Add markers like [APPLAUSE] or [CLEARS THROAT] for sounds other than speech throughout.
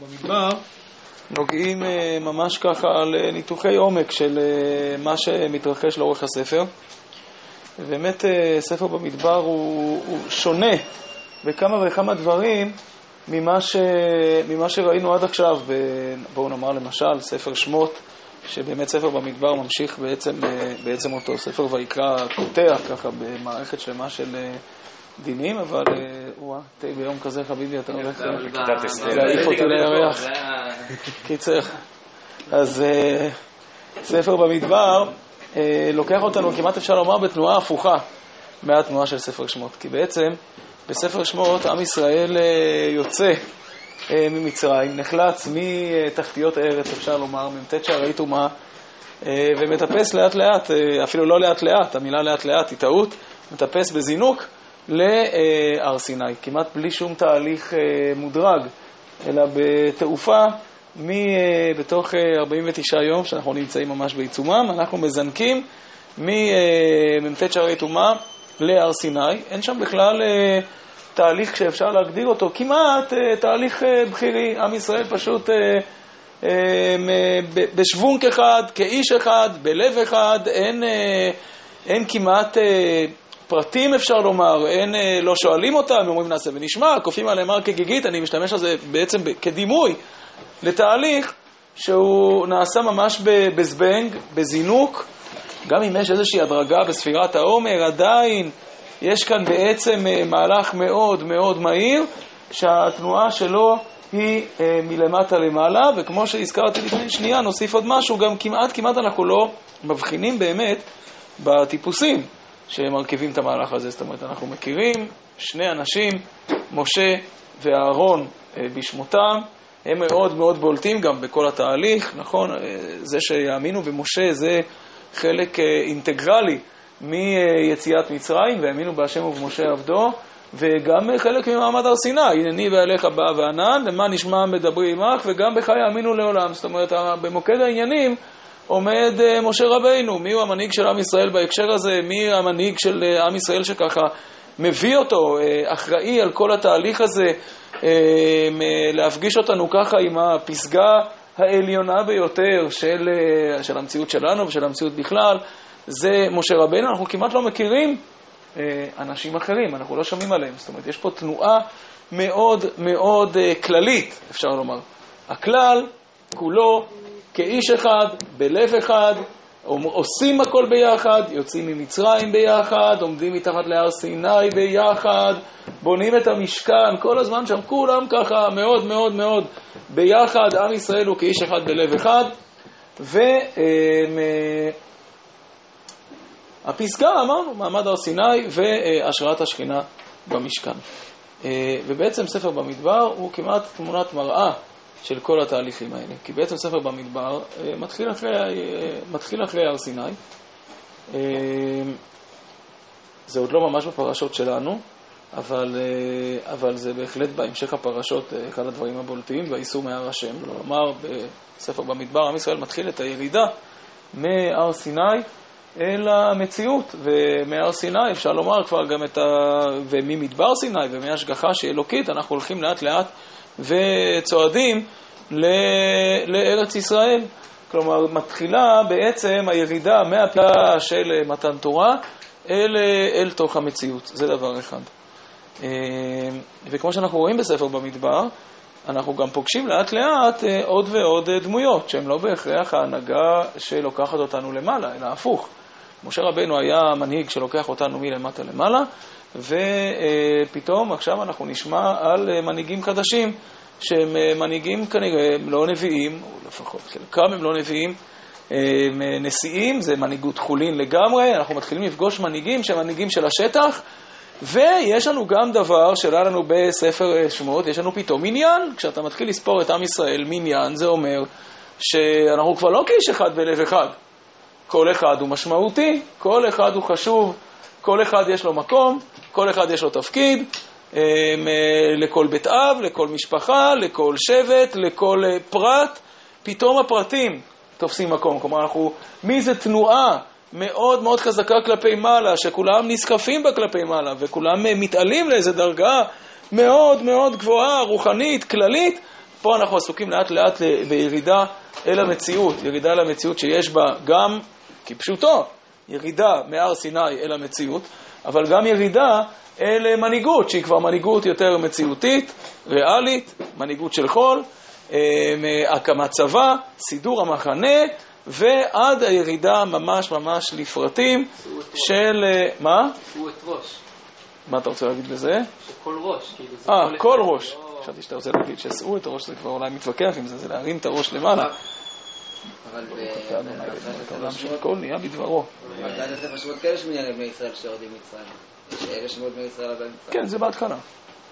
במדבר נוגעים אה, ממש ככה על אה, ניתוחי עומק של אה, מה שמתרחש לאורך הספר. באמת ספר במדבר הוא, הוא שונה בכמה וכמה דברים ממה, ש, ממה שראינו עד עכשיו. בואו נאמר למשל ספר שמות, שבאמת ספר במדבר ממשיך בעצם, בעצם אותו. ספר ויקרא קוטע ככה במערכת שלמה של דינים, אבל וואה, תה ביום כזה חביבי, אתה הולך להעיף אותי לירח. קיצר, אז ספר במדבר לוקח אותנו, כמעט אפשר לומר, בתנועה הפוכה מהתנועה של ספר שמות. כי בעצם בספר שמות עם ישראל יוצא ממצרים, נחלץ מתחתיות הארץ, אפשר לומר, מ"ט שערי טומאה, ומטפס לאט לאט, אפילו לא לאט לאט, המילה לאט לאט היא טעות, מטפס בזינוק להר סיני, כמעט בלי שום תהליך מודרג, אלא בתעופה בתוך 49 יום, שאנחנו נמצאים ממש בעיצומם, אנחנו מזנקים ממ"ט שערי טומאה להר סיני. אין שם בכלל תהליך שאפשר להגדיר אותו, כמעט תהליך בכירי. עם ישראל פשוט בשוונק אחד, כאיש אחד, בלב אחד, אין, אין כמעט פרטים אפשר לומר, אין, לא שואלים אותם, אומרים נעשה ונשמע, כופים עליהם הר כגיגית, אני משתמש על זה בעצם כדימוי לתהליך שהוא נעשה ממש בזבנג, בזינוק, גם אם יש איזושהי הדרגה בספירת העומר, עדיין יש כאן בעצם מהלך מאוד מאוד מהיר, שהתנועה שלו היא מלמטה למעלה, וכמו שהזכרתי לפני שנייה, נוסיף עוד משהו, גם כמעט כמעט אנחנו לא מבחינים באמת בטיפוסים. שמרכיבים את המהלך הזה. זאת אומרת, אנחנו מכירים שני אנשים, משה ואהרון בשמותם, הם מאוד מאוד בולטים גם בכל התהליך, נכון? זה שיאמינו במשה זה חלק אינטגרלי מיציאת מצרים, והאמינו בהשם ובמשה עבדו, וגם חלק ממעמד הר סיני, הנני ועליך בא וענן, למה נשמע מדברי עמך, וגם בך יאמינו לעולם. זאת אומרת, במוקד העניינים עומד משה רבינו, מי הוא המנהיג של עם ישראל בהקשר הזה, מי המנהיג של עם ישראל שככה מביא אותו, אחראי על כל התהליך הזה, להפגיש אותנו ככה עם הפסגה העליונה ביותר של, של המציאות שלנו ושל המציאות בכלל, זה משה רבינו. אנחנו כמעט לא מכירים אנשים אחרים, אנחנו לא שומעים עליהם. זאת אומרת, יש פה תנועה מאוד מאוד כללית, אפשר לומר. הכלל כולו כאיש אחד, בלב אחד, עושים הכל ביחד, יוצאים ממצרים ביחד, עומדים מתחת להר סיני ביחד, בונים את המשכן, כל הזמן שם כולם ככה מאוד מאוד מאוד ביחד, עם ישראל הוא כאיש אחד בלב אחד, והפסגה אמרנו, מעמד הר סיני והשראת השכינה במשכן. ובעצם ספר במדבר הוא כמעט תמונת מראה של כל התהליכים האלה. כי בעצם ספר במדבר מתחיל אחרי, מתחיל אחרי הר סיני. זה עוד לא ממש בפרשות שלנו, אבל, אבל זה בהחלט בהמשך הפרשות אחד הדברים הבולטים, וייסעו מהר השם. כלומר, בספר במדבר עם ישראל מתחיל את הירידה מהר סיני אל המציאות, ומהר סיני אפשר לומר כבר גם את ה... וממדבר סיני ומהשגחה שהיא אלוקית, אנחנו הולכים לאט לאט וצועדים לארץ ישראל. כלומר, מתחילה בעצם הירידה מהפלאה של מתן תורה אל, אל תוך המציאות. זה דבר אחד. וכמו שאנחנו רואים בספר במדבר, אנחנו גם פוגשים לאט לאט עוד ועוד דמויות, שהן לא בהכרח ההנהגה שלוקחת אותנו למעלה, אלא הפוך. משה רבנו היה מנהיג שלוקח אותנו מלמטה למעלה, ופתאום עכשיו אנחנו נשמע על מנהיגים חדשים, שהם מנהיגים כנראה הם לא נביאים, או לפחות חלקם הם לא נביאים, הם נשיאים, זה מנהיגות חולין לגמרי, אנחנו מתחילים לפגוש מנהיגים שהם מנהיגים של השטח, ויש לנו גם דבר שהיה לנו בספר שמות, יש לנו פתאום מניין, כשאתה מתחיל לספור את עם ישראל, מניין זה אומר שאנחנו כבר לא כאיש אחד בלב אחד, כל אחד הוא משמעותי, כל אחד הוא חשוב, כל אחד יש לו מקום, כל אחד יש לו תפקיד, לכל בית אב, לכל משפחה, לכל שבט, לכל פרט, פתאום הפרטים תופסים מקום. כלומר, אנחנו, מי זה תנועה מאוד מאוד חזקה כלפי מעלה, שכולם נסחפים בה כלפי מעלה, וכולם מתעלים לאיזו דרגה מאוד מאוד גבוהה, רוחנית, כללית, פה אנחנו עסוקים לאט לאט בירידה אל המציאות, ירידה אל המציאות שיש בה גם, כפשוטו, ירידה מהר סיני אל המציאות, אבל גם ירידה אל מנהיגות, שהיא כבר מנהיגות יותר מציאותית, ריאלית, מנהיגות של חול, אה, הקמת צבא, סידור המחנה, ועד הירידה ממש ממש לפרטים של... אה, מה? שאו את ראש. מה אתה רוצה להגיד בזה? שכל ראש, כאילו זה אה, כל ראש. חשבתי שאתה רוצה להגיד שאסעו את הראש, זה כבר אולי מתווכח עם זה, זה להרים את הראש למעלה. אבל העולם של כל נהיה בדברו. בהגעת הספר שמות כאלה יש מניין לבני ישראל שיורדים מצרים. יש אלה שמות בני ישראל עדיין מצרים. כן, זה בהתחלה.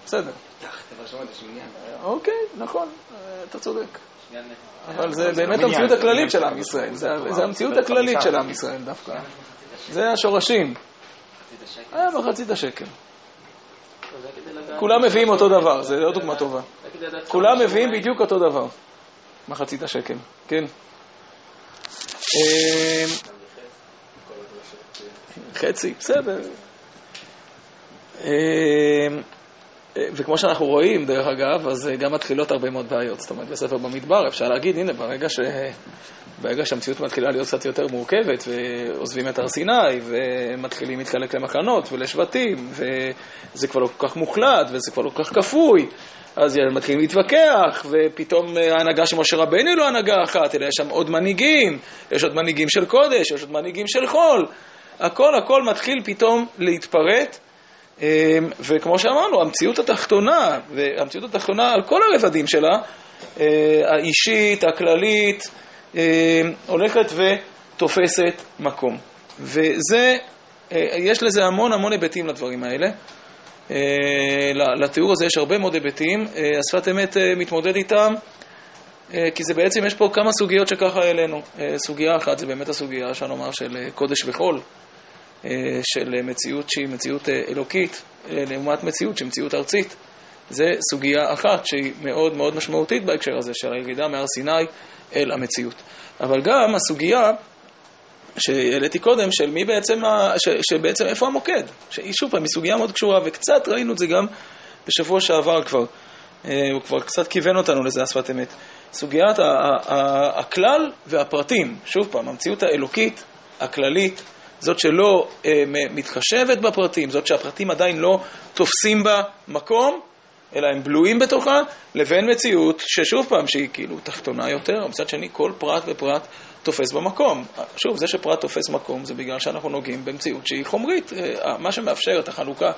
בסדר. ספר שמות יש מניין. אוקיי, נכון, אה, אתה צודק. אבל זה באמת המציאות הכללית של עם ישראל, זה זה המציאות הכללית של עם ישראל דווקא. זה השורשים. היה מחצית השקל. כולם מביאים אותו דבר, זה לא דוגמה טובה. כולם מביאים בדיוק אותו דבר. מחצית השקל, כן. אה, חצי, בסדר. אה, וכמו שאנחנו רואים, דרך אגב, אז גם מתחילות הרבה מאוד בעיות. זאת אומרת, בספר במדבר אפשר להגיד, הנה, ברגע, ש... ברגע שהמציאות מתחילה להיות קצת יותר מורכבת, ועוזבים את הר סיני, ומתחילים להתחלק למחנות ולשבטים, וזה כבר לא כל כך מוחלט, וזה כבר לא כל כך כפוי, אז מתחילים להתווכח, ופתאום ההנהגה של משה רבנו היא לא הנהגה אחת, אלא יש שם עוד מנהיגים, יש עוד מנהיגים של קודש, יש עוד מנהיגים של חול. הכל הכל מתחיל פתאום להתפרט. אמ, וכמו שאמרנו, המציאות התחתונה, והמציאות התחתונה על כל הרבדים שלה, אה, האישית, הכללית, הולכת ותופסת מקום. וזה, אה, יש לזה המון המון היבטים לדברים האלה. אה, לתיאור הזה יש הרבה מאוד היבטים, השפת אמת מתמודד איתם, כי זה בעצם, יש פה כמה סוגיות שככה העלינו. סוגיה אחת זה באמת הסוגיה, אפשר לומר, של קודש וחול. אה, של מציאות שהיא מציאות אה, אלוקית אה, לעומת מציאות שהיא מציאות ארצית. זה סוגיה אחת שהיא מאוד מאוד משמעותית בהקשר הזה של הירידה מהר סיני אל המציאות. אבל גם הסוגיה שהעליתי קודם, של מי בעצם, ה... ש... שבעצם איפה המוקד, שהיא שוב פעם, היא סוגיה מאוד קשורה, וקצת ראינו את זה גם בשבוע שעבר כבר, הוא כבר קצת כיוון אותנו לזה השפת אמת. סוגיית ה... ה... הכלל והפרטים, שוב פעם, המציאות האלוקית, הכללית, זאת שלא אה, מתחשבת בפרטים, זאת שהפרטים עדיין לא תופסים בה מקום, אלא הם בלויים בתוכה, לבין מציאות ששוב פעם, שהיא כאילו תחתונה יותר, מצד שני כל פרט ופרט תופס במקום. שוב, זה שפרט תופס מקום זה בגלל שאנחנו נוגעים במציאות שהיא חומרית. אה, מה שמאפשר את החלוקה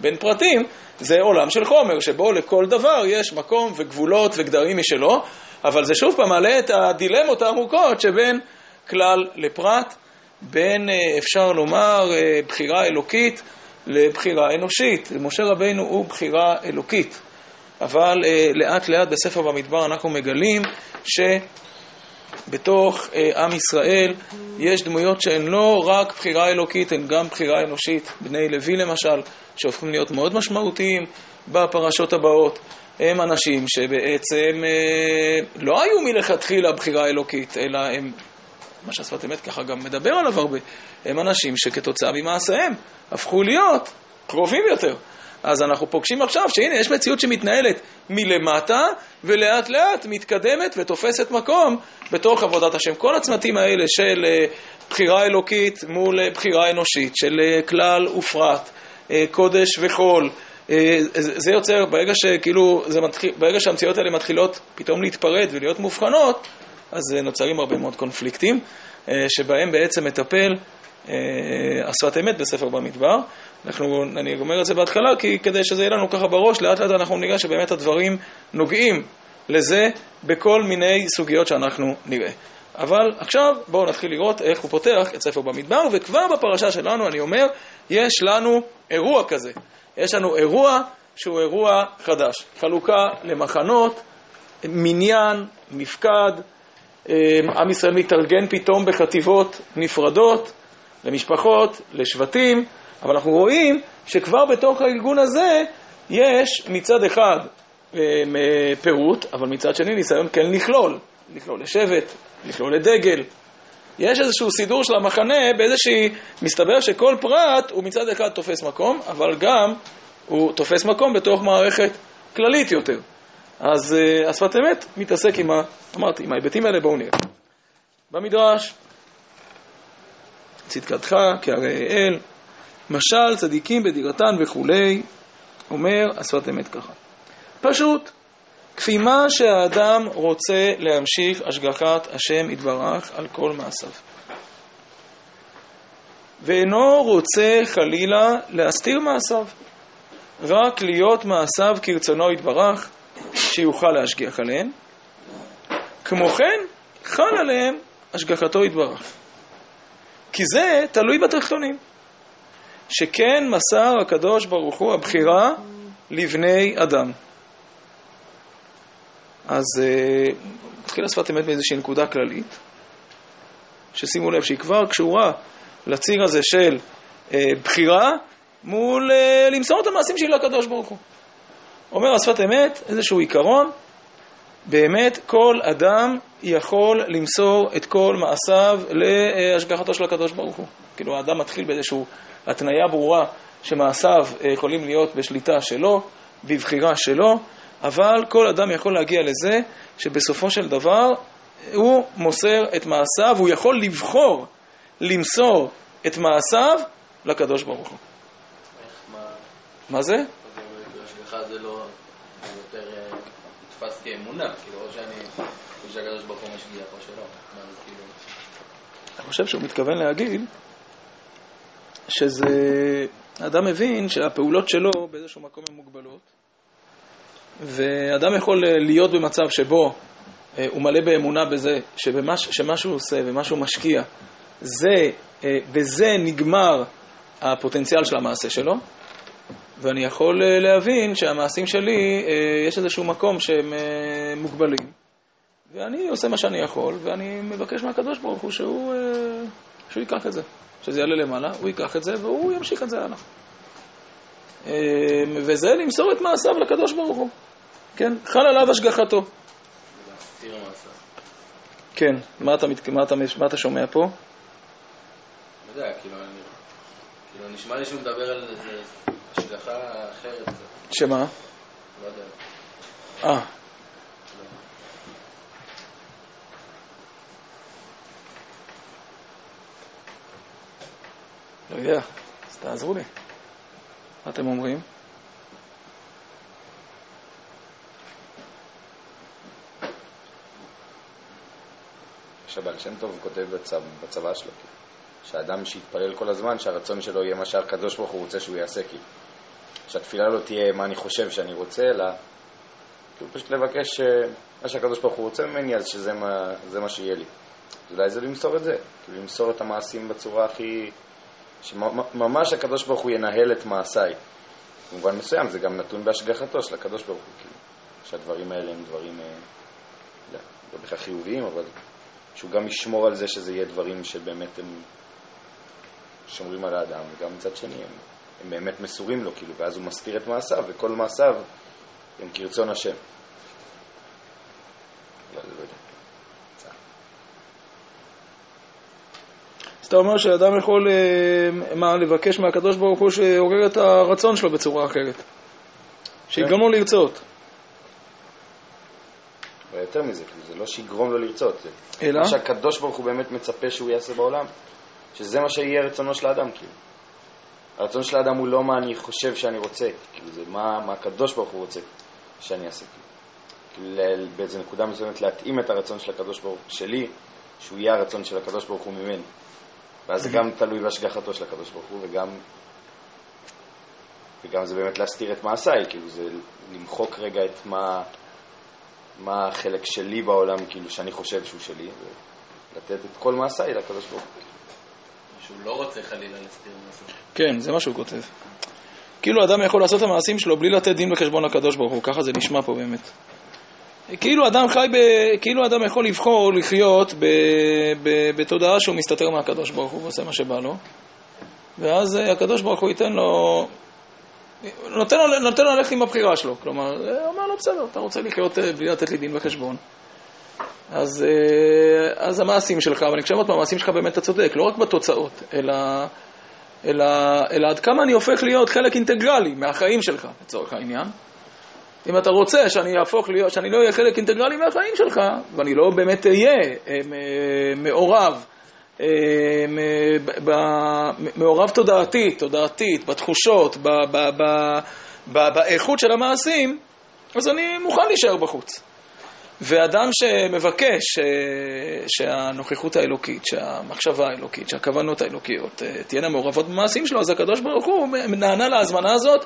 בין פרטים זה עולם של חומר, שבו לכל דבר יש מקום וגבולות וגדרים משלו, אבל זה שוב פעם מעלה את הדילמות העמוקות שבין כלל לפרט. בין, אה, אפשר לומר, אה, בחירה אלוקית לבחירה אנושית. משה רבינו הוא בחירה אלוקית, אבל לאט לאט בספר במדבר אנחנו מגלים שבתוך עם ישראל יש דמויות שהן לא רק בחירה אלוקית, הן גם בחירה אנושית. בני לוי למשל, שהופכים להיות מאוד משמעותיים בפרשות הבאות. הם אנשים שבעצם לא היו מלכתחילה בחירה אלוקית, אלא הם מה שהשפת אמת ככה גם מדבר עליו הרבה, הם אנשים שכתוצאה ממעשיהם הפכו להיות קרובים יותר. אז אנחנו פוגשים עכשיו שהנה יש מציאות שמתנהלת מלמטה ולאט לאט מתקדמת ותופסת מקום בתוך עבודת השם. כל הצמתים האלה של אה, בחירה אלוקית מול אה, בחירה אנושית, של אה, כלל ופרט, קודש וחול, זה יוצר, ברגע שכאילו, מתחיל, ברגע שהמציאות האלה מתחילות פתאום להתפרד ולהיות מובחנות, אז נוצרים הרבה מאוד קונפליקטים, שבהם בעצם מטפל השפת אמת בספר במדבר. אנחנו, אני אומר את זה בהתחלה, כי כדי שזה יהיה לנו ככה בראש, לאט לאט אנחנו נראה שבאמת הדברים נוגעים לזה בכל מיני סוגיות שאנחנו נראה. אבל עכשיו בואו נתחיל לראות איך הוא פותח את ספר במדבר, וכבר בפרשה שלנו, אני אומר, יש לנו אירוע כזה. יש לנו אירוע שהוא אירוע חדש. חלוקה למחנות, מניין, מפקד, אמ, עם ישראל מתארגן פתאום בחטיבות נפרדות, למשפחות, לשבטים, אבל אנחנו רואים שכבר בתוך הארגון הזה יש מצד אחד אה, פירוט, אבל מצד שני ניסיון כן לכלול, לכלול לשבט, לכלול לדגל. יש איזשהו סידור של המחנה באיזושהי, מסתבר שכל פרט הוא מצד אחד תופס מקום, אבל גם הוא תופס מקום בתוך מערכת כללית יותר. אז אה, השפת אמת מתעסק עם, ה, אמרתי, עם ההיבטים האלה, בואו נראה. במדרש, צדקתך כהרי אל, משל צדיקים בדירתן וכולי, אומר השפת אמת ככה. פשוט, כפי מה שהאדם רוצה להמשיך השגחת השם יתברך על כל מעשיו. ואינו רוצה חלילה להסתיר מעשיו, רק להיות מעשיו כרצונו יתברך, שיוכל להשגיח עליהם. כמו כן, חל עליהם השגחתו יתברך. כי זה תלוי בתחתונים. שכן מסר הקדוש ברוך הוא הבחירה לבני אדם. אז נתחיל אה, השפת אמת מאיזושהי נקודה כללית, ששימו לב שהיא כבר קשורה לציר הזה של אה, בחירה מול אה, למסור את המעשים שלי לקדוש ברוך הוא. אומר השפת אמת איזשהו עיקרון, באמת כל אדם יכול למסור את כל מעשיו להשגחתו של הקדוש ברוך הוא. כאילו האדם מתחיל באיזושהי התניה ברורה שמעשיו אה, יכולים להיות בשליטה שלו, בבחירה שלו, אבל כל אדם יכול להגיע לזה שבסופו של דבר הוא מוסר את מעשיו, הוא יכול לבחור למסור את מעשיו לקדוש ברוך הוא. מה זה? זה לא יותר אה, נתפס כאמונה, כאילו, או שאני חושב שהקדוש ברוך הוא משגיח או שלא. אני חושב שהוא מתכוון להגיד שזה, אדם מבין שהפעולות שלו באיזשהו מקום הן מוגבלות, ואדם יכול להיות במצב שבו אה, הוא מלא באמונה בזה שבמש, שמה שהוא עושה ומה שהוא משקיע, זה, אה, בזה נגמר הפוטנציאל של המעשה שלו, ואני יכול אה, להבין שהמעשים שלי, יש איזשהו מקום שהם מוגבלים, ואני עושה מה שאני יכול, ואני מבקש מהקדוש ברוך הוא שהוא, שהוא ייקח את זה. שזה יעלה למעלה, הוא ייקח את זה והוא ימשיך את זה הלאה. וזה למסור את מעשיו לקדוש ברוך הוא. כן, חל עליו השגחתו. כן, מה אתה, מה, אתה, מה אתה שומע פה? לא יודע, כאילו, כאילו נשמע לי שהוא מדבר על איזה השגחה אחרת. שמה? לא יודע. אה. לא יודע, אז תעזרו לי. מה אתם אומרים? שבעל שם טוב כותב בצבא, בצבא שלו, שאדם שיתפלל כל הזמן, שהרצון שלו יהיה מה שהקדוש ברוך הוא רוצה שהוא יעשה, כי שהתפילה לא תהיה מה אני חושב שאני רוצה, אלא כאילו פשוט לבקש אה, מה שהקדוש ברוך הוא רוצה ממני, אז שזה מה, מה שיהיה לי. אולי זה למסור את זה, כאילו למסור את המעשים בצורה הכי... שממש הקדוש ברוך הוא ינהל את מעשיי. במובן מסוים זה גם נתון בהשגחתו של הקדוש ברוך הוא, כאילו, שהדברים האלה הם דברים, אה, לא, לא בכלל חיוביים, אבל שהוא גם ישמור על זה שזה יהיה דברים שבאמת הם שומרים על האדם, וגם מצד שני הם, הם באמת מסורים לו, כאילו, ואז הוא מסתיר את מעשיו, וכל מעשיו הם כרצון השם. לא, לא יודע. אז אתה אומר שאדם יכול, אה, מה, לבקש מהקדוש ברוך הוא שעורר את הרצון שלו בצורה אחרת. שיגרום לו לרצות. ויותר מזה, זה לא שיגרום לו לרצות. אלא? מה שהקדוש ברוך הוא באמת מצפה שהוא יעשה בעולם, שזה מה שיהיה רצונו של האדם, כאילו. הרצון של האדם הוא לא מה אני חושב שאני רוצה, כאילו זה מה, מה הקדוש ברוך הוא רוצה שאני אעשה, כאילו. כאילו באיזו נקודה מסוימת להתאים את הרצון של הקדוש ברוך הוא שלי, שהוא יהיה הרצון של הקדוש ברוך הוא ממני. ואז זה גם תלוי בהשגחתו של הקדוש ברוך הוא, וגם, וגם זה באמת להסתיר את מעשיי, כאילו זה למחוק רגע את מה, מה החלק שלי בעולם, כאילו שאני חושב שהוא שלי, ולתת את כל מעשיי לקדוש ברוך הוא. שהוא לא רוצה חלילה להסתיר מעשיי. כן, זה מה שהוא כותב. כאילו אדם יכול לעשות את המעשים שלו בלי לתת דין וחשבון לקדוש ברוך הוא, ככה זה נשמע פה באמת. כאילו אדם חי, ב, כאילו אדם יכול לבחור לחיות ב, ב, בתודעה שהוא מסתתר מהקדוש ברוך הוא ועושה מה שבא לו, ואז אה, הקדוש ברוך הוא ייתן לו, נותן לו, נותן לו ללכת עם הבחירה שלו, כלומר, הוא אומר לו בסדר, אתה רוצה לחיות אה, בלי לתת לי דין וחשבון. אז, אה, אז המעשים שלך, ואני חושב עוד פעם, המעשים שלך באמת אתה צודק, לא רק בתוצאות, אלא, אלא, אלא עד כמה אני הופך להיות חלק אינטגרלי מהחיים שלך, לצורך העניין. אם אתה רוצה שאני אהפוך להיות, שאני לא אהיה חלק אינטגרלי מהחיים שלך, ואני לא באמת אהיה אה, מעורב, אה, מ- ב- מעורב תודעתית, תודעתית, בתחושות, ב- ב- ב- באיכות של המעשים, אז אני מוכן להישאר בחוץ. ואדם שמבקש אה, שהנוכחות האלוקית, שהמחשבה האלוקית, שהכוונות האלוקיות אה, תהיינה מעורבות במעשים שלו, אז הקדוש ברוך הוא נענה להזמנה הזאת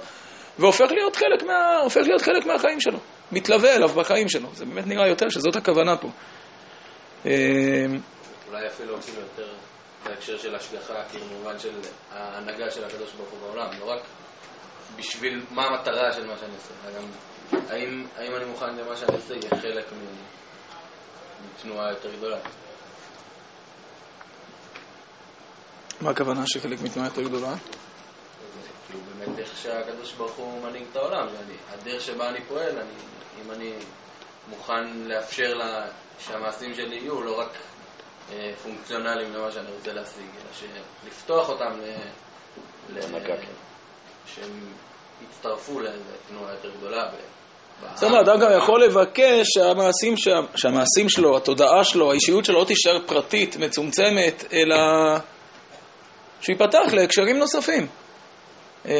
והופך להיות חלק, מה, הופך להיות חלק מהחיים שלו, מתלווה אליו בחיים שלו. זה באמת נראה יותר שזאת הכוונה פה. אה, אולי אפילו אפילו יותר בהקשר של השגחה, כאילו במובן של ההנהגה של הקדוש ברוך הוא בעולם, לא רק בשביל מה המטרה של מה שאני עושה, אלא גם האם, האם אני מוכן למה שאני עושה יהיה חלק מ- מתנועה יותר גדולה. מה הכוונה שחלק מתנועה יותר גדולה? כאילו באמת איך שהקדוש ברוך הוא מנהיג את העולם, הדרך שבה אני פועל, אני, אם אני מוכן לאפשר לה, שהמעשים שלי יהיו לא רק אה, פונקציונליים למה שאני רוצה להשיג, אלא שלפתוח אותם ל... ל- כן. שהם יצטרפו לאיזו תנועה יותר גדולה. ב-. זאת אומרת, אדם גם יכול לבקש שהמעשים, שה, שהמעשים שלו, התודעה שלו, האישיות שלו לא תישאר פרטית, מצומצמת, אלא שהוא ייפתח להקשרים נוספים. אה,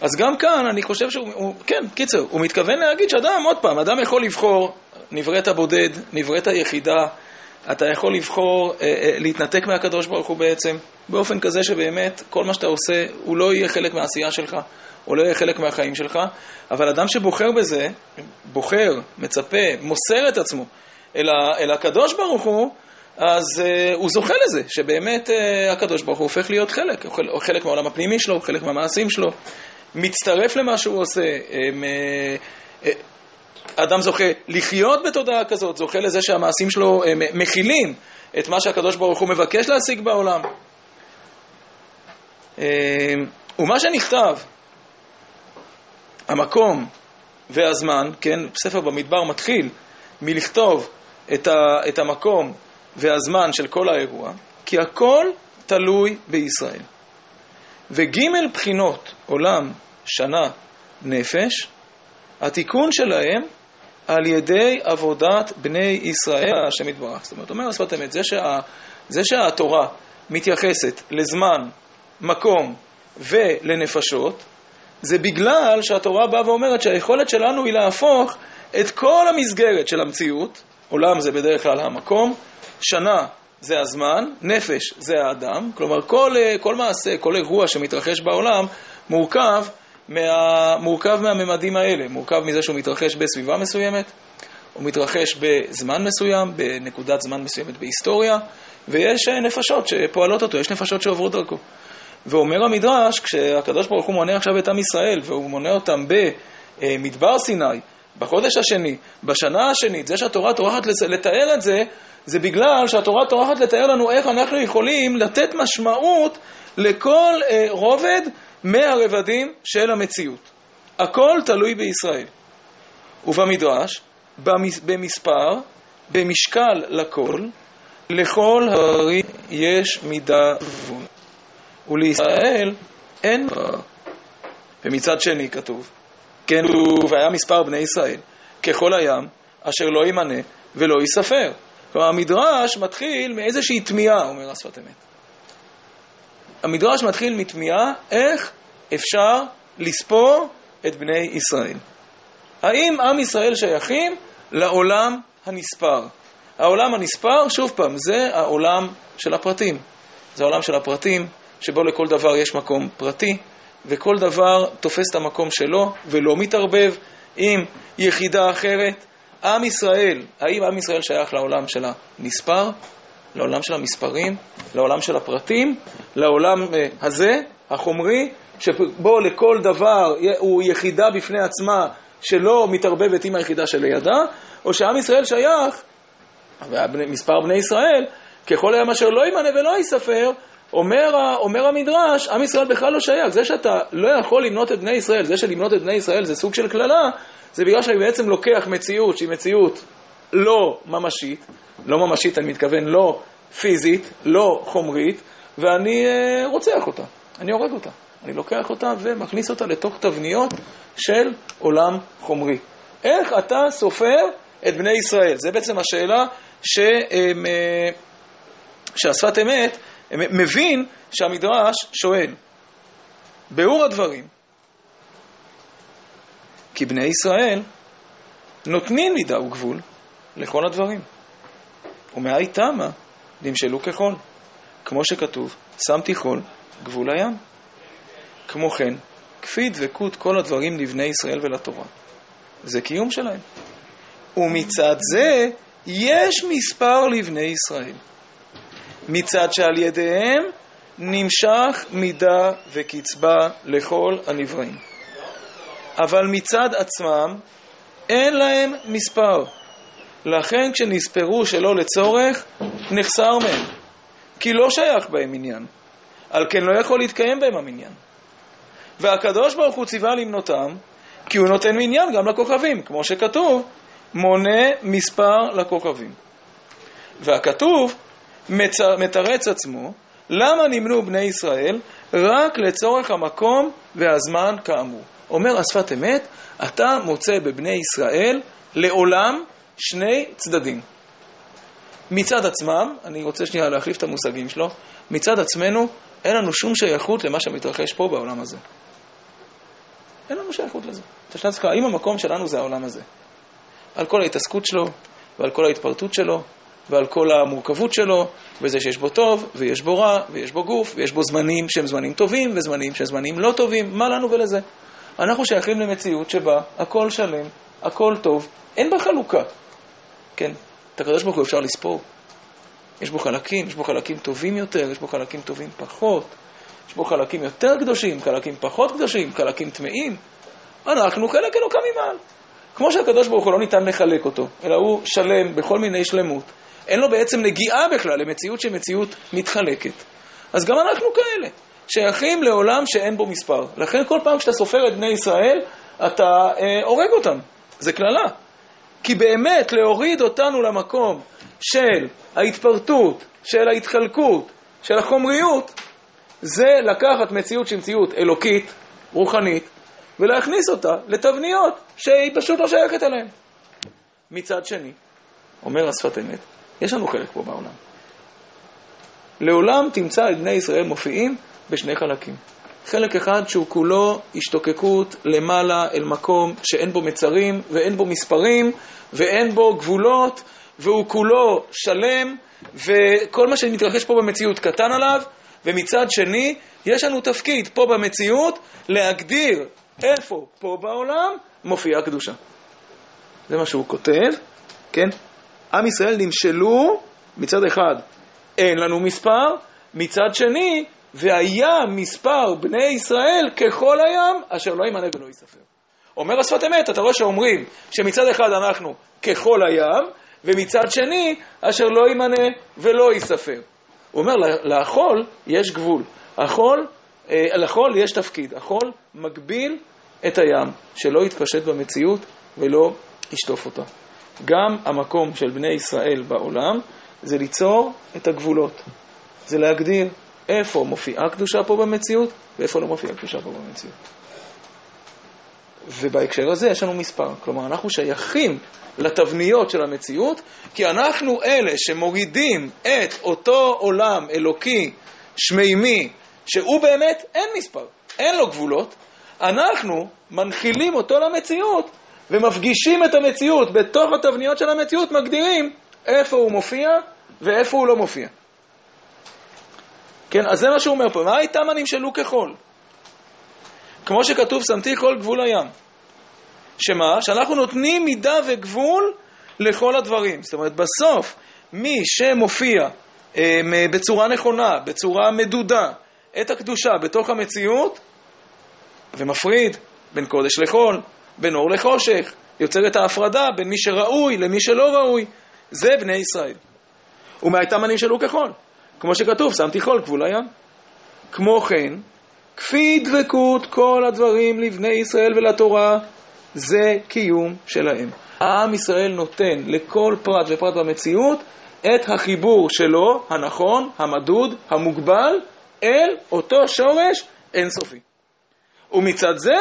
אז גם כאן אני חושב שהוא, הוא, כן, קיצר, הוא מתכוון להגיד שאדם, עוד פעם, אדם יכול לבחור, נבראת בודד, נבראת יחידה, אתה יכול לבחור אה, אה, להתנתק מהקדוש ברוך הוא בעצם, באופן כזה שבאמת כל מה שאתה עושה, הוא לא יהיה חלק מהעשייה שלך, הוא לא יהיה חלק מהחיים שלך, אבל אדם שבוחר בזה, בוחר, מצפה, מוסר את עצמו אל, ה, אל הקדוש ברוך הוא, אז uh, הוא זוכה לזה, שבאמת uh, הקדוש ברוך הוא הופך להיות חלק, הוא חלק- מהעולם הפנימי שלו, חלק מהמעשים שלו, מצטרף למה שהוא עושה. Um, uh, uh, אדם זוכה לחיות בתודעה כזאת, זוכה לזה שהמעשים שלו הם מכילים את מה שהקדוש ברוך הוא מבקש להשיג בעולם. אמ, ומה שנכתב, המקום והזמן, כן, ספר במדבר מתחיל מלכתוב את, ה, את המקום והזמן של כל האירוע, כי הכל תלוי בישראל. וג' בחינות עולם, שנה, נפש, התיקון שלהם על ידי עבודת בני ישראל, השם יתברך. זאת אומרת, אומר השפת אמת, זה, שה, זה שהתורה מתייחסת לזמן, מקום ולנפשות, זה בגלל שהתורה באה ואומרת שהיכולת שלנו היא להפוך את כל המסגרת של המציאות, עולם זה בדרך כלל המקום, שנה זה הזמן, נפש זה האדם, כלומר כל, כל מעשה, כל אירוע שמתרחש בעולם מורכב, מה, מורכב מהממדים האלה, מורכב מזה שהוא מתרחש בסביבה מסוימת, הוא מתרחש בזמן מסוים, בנקודת זמן מסוימת בהיסטוריה, ויש נפשות שפועלות אותו, יש נפשות שעוברות דרכו. ואומר המדרש, כשהקדוש ברוך הוא מונה עכשיו את עם ישראל, והוא מונה אותם במדבר סיני, בחודש השני, בשנה השנית, זה שהתורה טורחת לתאר את זה, זה בגלל שהתורה טורחת לתאר לנו איך אנחנו יכולים לתת משמעות לכל אה, רובד מהרבדים של המציאות. הכל תלוי בישראל. ובמדרש, במס, במספר, במשקל לכל, לכל הררים יש מידה גבול. ולישראל אין דבר. ומצד שני כתוב, כן, והיה מספר בני ישראל, ככל הים, אשר לא יימנה ולא ייספר. כלומר, המדרש מתחיל מאיזושהי תמיהה, אומר השפת אמת. המדרש מתחיל מתמיהה איך אפשר לספור את בני ישראל. האם עם ישראל שייכים לעולם הנספר? העולם הנספר, שוב פעם, זה העולם של הפרטים. זה העולם של הפרטים, שבו לכל דבר יש מקום פרטי, וכל דבר תופס את המקום שלו ולא מתערבב עם יחידה אחרת. עם ישראל, האם עם ישראל שייך לעולם של הנספר, לעולם של המספרים, לעולם של הפרטים, לעולם הזה, החומרי, שבו לכל דבר הוא יחידה בפני עצמה שלא מתערבבת עם היחידה שלידה, או שעם ישראל שייך, מספר בני ישראל, ככל הים אשר לא יימנה ולא ייספר, אומר, אומר המדרש, עם ישראל בכלל לא שייך. זה שאתה לא יכול למנות את בני ישראל, זה שלמנות את בני ישראל זה סוג של קללה, זה בגלל שאני בעצם לוקח מציאות שהיא מציאות לא ממשית, לא ממשית אני מתכוון לא פיזית, לא חומרית, ואני אה, רוצח אותה, אני הורג אותה. אני לוקח אותה ומכניס אותה לתוך תבניות של עולם חומרי. איך אתה סופר את בני ישראל? זה בעצם השאלה ש... אה, שהשפת אמת מבין שהמדרש שואל. ביאור הדברים, כי בני ישראל נותנים מידה וגבול לכל הדברים. ומאי תמה נמשלו כחול, כמו שכתוב, שמתי חול גבול הים. כמו כן, כפי דבקות כל הדברים לבני ישראל ולתורה. זה קיום שלהם. ומצד זה יש מספר לבני ישראל. מצד שעל ידיהם נמשך מידה וקצבה לכל הנבראים. אבל מצד עצמם אין להם מספר. לכן כשנספרו שלא לצורך, נחסר מהם. כי לא שייך בהם עניין. על כן לא יכול להתקיים בהם המניין. והקדוש ברוך הוא ציווה למנותם, כי הוא נותן מניין גם לכוכבים, כמו שכתוב, מונה מספר לכוכבים. והכתוב מתרץ עצמו, למה נמנו בני ישראל רק לצורך המקום והזמן כאמור. אומר השפת אמת, אתה מוצא בבני ישראל לעולם שני צדדים. מצד עצמם, אני רוצה שנייה להחליף את המושגים שלו, מצד עצמנו אין לנו שום שייכות למה שמתרחש פה בעולם הזה. אין לנו שייכות לזה. אתה שואל האם המקום שלנו זה העולם הזה? על כל ההתעסקות שלו, ועל כל ההתפרטות שלו, ועל כל המורכבות שלו, וזה שיש בו טוב, ויש בו רע, ויש בו גוף, ויש בו זמנים שהם זמנים טובים, וזמנים שהם זמנים לא טובים, מה לנו ולזה? אנחנו שייכים למציאות שבה הכל שלם, הכל טוב, אין בה חלוקה. כן, את הקדוש ברוך הוא אפשר לספור. יש בו חלקים, יש בו חלקים טובים יותר, יש בו חלקים טובים פחות, יש בו חלקים יותר קדושים, חלקים פחות קדושים, חלקים טמאים. אנחנו חלק אלוקא ממעל. כמו שהקדוש ברוך הוא לא ניתן לחלק אותו, אלא הוא שלם בכל מיני שלמות. אין לו בעצם נגיעה בכלל למציאות שהיא מציאות מתחלקת. אז גם אנחנו כאלה, שייכים לעולם שאין בו מספר. לכן כל פעם כשאתה סופר את בני ישראל, אתה אה, הורג אותם. זה קללה. כי באמת להוריד אותנו למקום של ההתפרטות, של ההתחלקות, של החומריות, זה לקחת מציאות שהיא מציאות אלוקית, רוחנית, ולהכניס אותה לתבניות שהיא פשוט לא שייכת אליהן. מצד שני, אומר השפת אמת, יש לנו חלק פה בעולם. לעולם תמצא את בני ישראל מופיעים בשני חלקים. חלק אחד שהוא כולו השתוקקות למעלה אל מקום שאין בו מצרים ואין בו מספרים ואין בו גבולות והוא כולו שלם וכל מה שמתרחש פה במציאות קטן עליו ומצד שני יש לנו תפקיד פה במציאות להגדיר איפה פה בעולם מופיעה קדושה. זה מה שהוא כותב, כן? עם ישראל נמשלו מצד אחד אין לנו מספר, מצד שני והיה מספר בני ישראל ככל הים, אשר לא ימנה ולא יספר. אומר השפת אמת, אתה רואה שאומרים שמצד אחד אנחנו ככל הים, ומצד שני, אשר לא ימנה ולא יספר. הוא אומר, לחול יש גבול. החול, אה, לחול יש תפקיד. החול מגביל את הים, שלא יתפשט במציאות ולא ישטוף אותה. גם המקום של בני ישראל בעולם זה ליצור את הגבולות. זה להגדיר איפה מופיעה קדושה פה במציאות ואיפה לא מופיעה קדושה פה במציאות. ובהקשר הזה יש לנו מספר. כלומר, אנחנו שייכים לתבניות של המציאות, כי אנחנו אלה שמורידים את אותו עולם אלוקי, שמימי, שהוא באמת אין מספר, אין לו גבולות, אנחנו מנחילים אותו למציאות ומפגישים את המציאות בתוך התבניות של המציאות, מגדירים איפה הוא מופיע ואיפה הוא לא מופיע. כן, אז זה מה שהוא אומר פה. מה איתם הנמשלו כחול? כמו שכתוב, שמתי כל גבול הים. שמה? שאנחנו נותנים מידה וגבול לכל הדברים. זאת אומרת, בסוף, מי שמופיע אה, בצורה נכונה, בצורה מדודה, את הקדושה בתוך המציאות, ומפריד בין קודש לחול, בין אור לחושך, יוצר את ההפרדה בין מי שראוי למי שלא ראוי, זה בני ישראל. ומהייתם הנמשלו כחול. כמו שכתוב, שמתי חול גבול הים. כמו כן, כפי דבקות כל הדברים לבני ישראל ולתורה, זה קיום שלהם. העם ישראל נותן לכל פרט ופרט במציאות את החיבור שלו, הנכון, המדוד, המוגבל, אל אותו שורש אינסופי. ומצד זה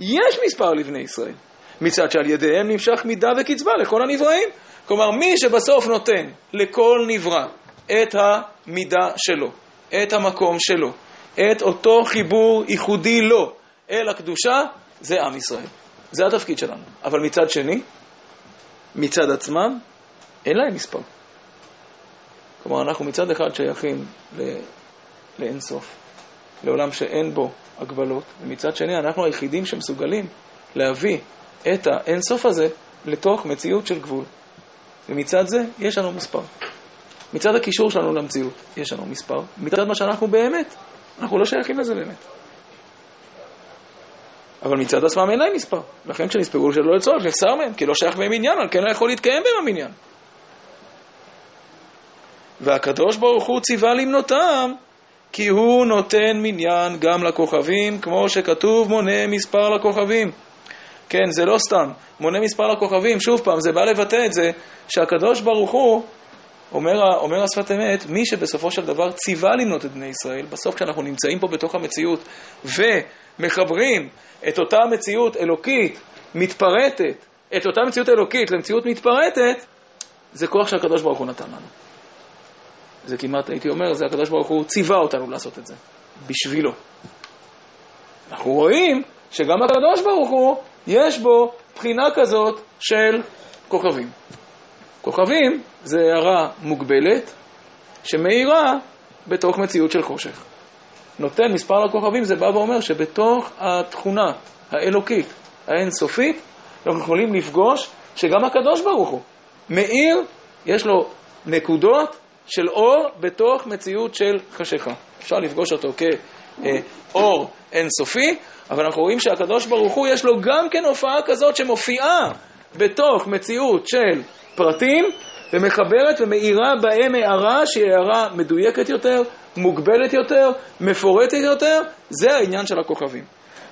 יש מספר לבני ישראל. מצד שעל ידיהם נמשך מידה וקצבה לכל הנבראים. כלומר, מי שבסוף נותן לכל נברא את המידה שלו, את המקום שלו, את אותו חיבור ייחודי לו אל הקדושה, זה עם ישראל. זה התפקיד שלנו. אבל מצד שני, מצד עצמם, אין להם מספר. כלומר, אנחנו מצד אחד שייכים לאין סוף, לעולם שאין בו הגבלות, ומצד שני אנחנו היחידים שמסוגלים להביא את האין סוף הזה לתוך מציאות של גבול. ומצד זה יש לנו מספר. מצד הקישור שלנו למציאות יש לנו מספר, מצד מה שאנחנו באמת, אנחנו לא שייכים לזה באמת. אבל מצד עצמם אין להם מספר. לכן כשנספרו שלא לצורך, נחסר מהם, כי לא שייך בהם עניין, על כן לא יכול להתקיים בהם המניין. והקדוש ברוך הוא ציווה למנותם, כי הוא נותן מניין גם לכוכבים, כמו שכתוב מונה מספר לכוכבים. כן, זה לא סתם, מונה מספר לכוכבים, שוב פעם, זה בא לבטא את זה שהקדוש ברוך הוא, אומר, אומר השפת אמת, מי שבסופו של דבר ציווה למנות את בני ישראל, בסוף כשאנחנו נמצאים פה בתוך המציאות ומחברים את אותה מציאות אלוקית מתפרטת, את אותה מציאות אלוקית למציאות מתפרטת, זה כוח שהקדוש ברוך הוא נתן לנו. זה כמעט, הייתי אומר, זה הקדוש ברוך הוא ציווה אותנו לעשות את זה, בשבילו. אנחנו רואים שגם הקדוש ברוך הוא, יש בו בחינה כזאת של כוכבים. כוכבים זה הערה מוגבלת שמאירה בתוך מציאות של חושך. נותן מספר לכוכבים, זה בא ואומר שבתוך התכונה האלוקית האינסופית, אנחנו יכולים לפגוש שגם הקדוש ברוך הוא מאיר, יש לו נקודות של אור בתוך מציאות של חשיכה. אפשר לפגוש אותו כאור אינסופי, אבל אנחנו רואים שהקדוש ברוך הוא יש לו גם כן הופעה כזאת שמופיעה בתוך מציאות של פרטים ומחברת ומאירה בהם הערה שהיא הערה מדויקת יותר, מוגבלת יותר, מפורטת יותר, זה העניין של הכוכבים.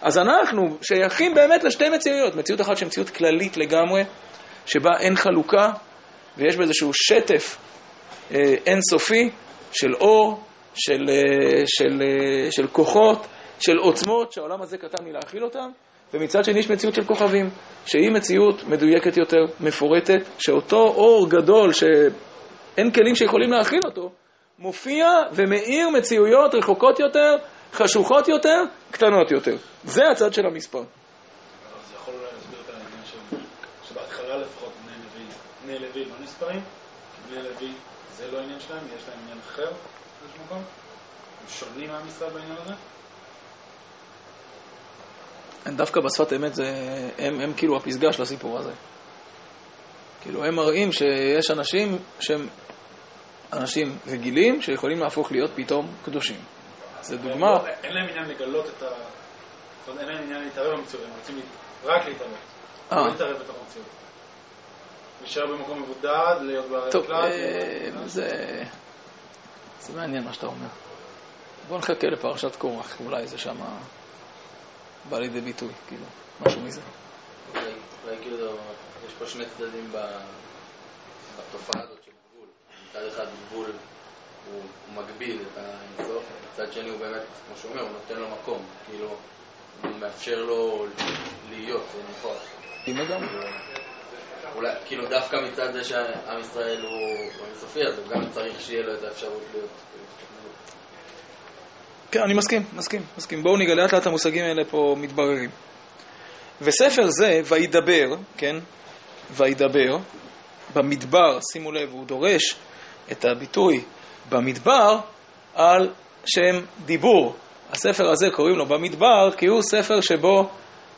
אז אנחנו שייכים באמת לשתי מציאויות, מציאות אחת שהיא מציאות כללית לגמרי, שבה אין חלוקה ויש באיזשהו שטף אה, אינסופי של אור, של, אה, של, אה, של כוחות, של עוצמות שהעולם הזה קטן מלהכיל אותם, ומצד שני יש מציאות של כוכבים, שהיא מציאות מדויקת יותר, מפורטת, שאותו אור גדול שאין כלים שיכולים להכיל אותו, מופיע ומאיר מציאויות רחוקות יותר, חשוכות יותר, קטנות יותר. זה הצד של המספר. זה יכול להסביר את העניין שבהתחלה לפחות בני לוי לא נספרים, בני לוי זה לא עניין שלהם, יש להם עניין אחר באיזשהו מקום? הם שונים ישראל בעניין הזה? דווקא בשפת אמת זה, הם, הם כאילו הפסגה של הסיפור הזה. כאילו הם מראים שיש אנשים שהם אנשים רגילים שיכולים להפוך להיות פתאום קדושים. זה דוגמה... לא, אין להם עניין לגלות את ה... אין להם עניין להתערב במציאות, הם רוצים רק להתערב. אה. לא להתערב בתוך המציאות. להישאר במקום מבודד, להיות בערי טוב, אה, זה... זה מעניין מה שאתה אומר. בוא נחכה לפרשת קורח, אולי זה שם בא לידי ביטוי, כאילו, משהו מזה. אולי כאילו, יש פה שני צדדים בתופעה הזאת של גבול. מצד אחד גבול הוא מגביל את האינסוף, מצד שני הוא באמת, כמו שהוא אומר, הוא נותן לו מקום, כאילו, הוא מאפשר לו להיות, זה נכון. לגמרי. אולי, כאילו דווקא מצד זה שעם ישראל הוא אינסופי, אז הוא גם צריך שיהיה לו את האפשרות להיות... כן, אני מסכים, מסכים, מסכים. בואו נגלה לאט לאט המושגים האלה פה מתבררים. וספר זה, וידבר, כן? וידבר, במדבר, שימו לב, הוא דורש את הביטוי במדבר על שם דיבור. הספר הזה קוראים לו במדבר כי הוא ספר שבו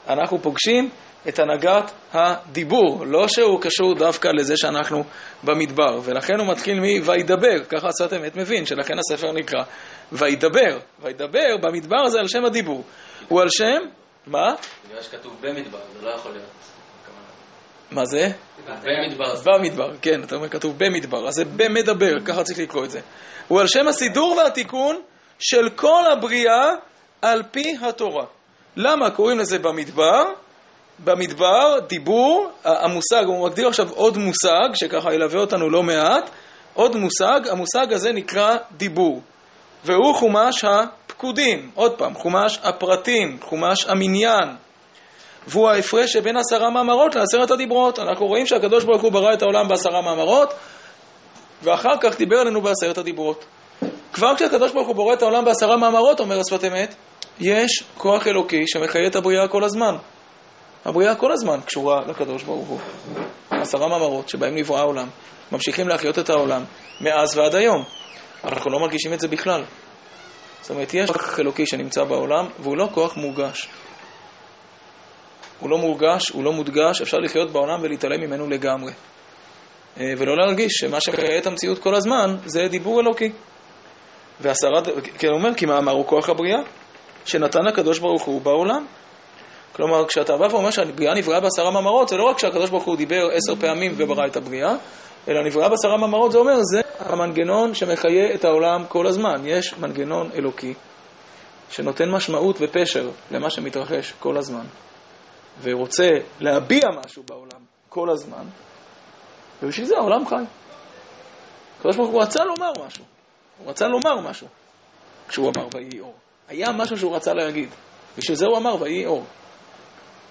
אנחנו פוגשים את הנהגת הדיבור, לא שהוא קשור דווקא לזה שאנחנו במדבר, ולכן הוא מתחיל מ"וידבר", ככה עשת אמת מבין, שלכן הספר נקרא וידבר, וידבר במדבר זה על שם הדיבור, הוא על שם, מה? בגלל שכתוב במדבר, זה לא יכול להיות. מה זה? במדבר. במדבר, כן, אתה אומר כתוב במדבר, אז זה במדבר, ככה צריך לקרוא את זה. הוא על שם הסידור והתיקון של כל הבריאה על פי התורה. למה קוראים לזה במדבר? במדבר, דיבור, המושג, הוא מגדיר עכשיו עוד מושג, שככה ילווה אותנו לא מעט, עוד מושג, המושג הזה נקרא דיבור, והוא חומש. הפקודים, עוד פעם, חומש הפרטים, חומש המניין, והוא ההפרש שבין עשרה מאמרות לעשרת הדיברות. אנחנו רואים שהקדוש ברוך הוא ברא את העולם בעשרה מאמרות, ואחר כך דיבר עלינו בעשרת הדיברות. כבר כשהקדוש ברוך הוא בורא את העולם בעשרה מאמרות, אומר השפת אמת, יש כוח אלוקי שמחיה את הבריאה כל הזמן. הבריאה כל הזמן קשורה לקדוש ברוך הוא. עשרה מאמרות שבהם נברא העולם, ממשיכים להחיות את העולם מאז ועד היום. אנחנו לא מרגישים את זה בכלל. זאת אומרת, יש כוח אלוקי שנמצא בעולם, והוא לא כוח מורגש. הוא לא מורגש, הוא לא מודגש, אפשר לחיות בעולם ולהתעלם ממנו לגמרי. אה, ולא להרגיש שמה שמחיה את המציאות כל הזמן זה דיבור אלוקי. ועשרה, כן, אומר, כי מאמר הוא כוח הבריאה, שנתן הקדוש ברוך הוא בעולם. כלומר, כשאתה בא ואומר שהבריאה נבראה בעשרה מאמרות, זה לא רק שהקדוש ברוך הוא דיבר עשר פעמים וברא את הבריאה, אלא נבראה בעשרה מאמרות, זה אומר, זה המנגנון שמחיה את העולם כל הזמן. יש מנגנון אלוקי שנותן משמעות ופשר למה שמתרחש כל הזמן, ורוצה להביע משהו בעולם כל הזמן, ובשביל זה העולם חי. הקדוש ברוך הוא רצה לומר משהו. הוא רצה לומר משהו כשהוא אמר ויהי אור. היה משהו שהוא רצה להגיד. בשביל זה הוא אמר ויהי אור.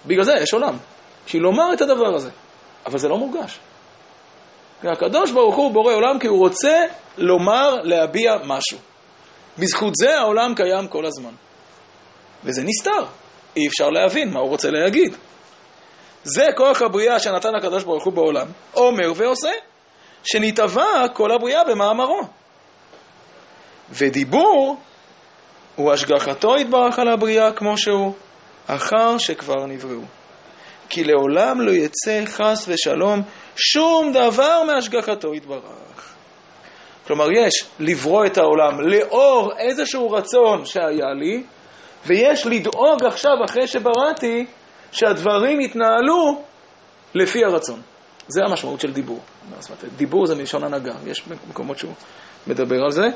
בגלל זה יש עולם. בשביל לומר את הדבר הזה. אבל זה לא מורגש. הקדוש ברוך הוא בורא עולם כי הוא רוצה לומר, להביע משהו. בזכות זה העולם קיים כל הזמן. וזה נסתר. אי אפשר להבין מה הוא רוצה להגיד. זה כוח הבריאה שנתן הקדוש ברוך הוא בעולם. אומר ועושה, שנתבע כל הבריאה במאמרו. ודיבור הוא השגחתו יתברך על הבריאה כמו שהוא, אחר שכבר נבראו. כי לעולם לא יצא חס ושלום שום דבר מהשגחתו יתברך. כלומר, יש לברוא את העולם לאור איזשהו רצון שהיה לי, ויש לדאוג עכשיו, אחרי שבראתי, שהדברים יתנהלו לפי הרצון. זה המשמעות של דיבור. דיבור זה מלשון הנהגה, יש מקומות שהוא מדבר על זה.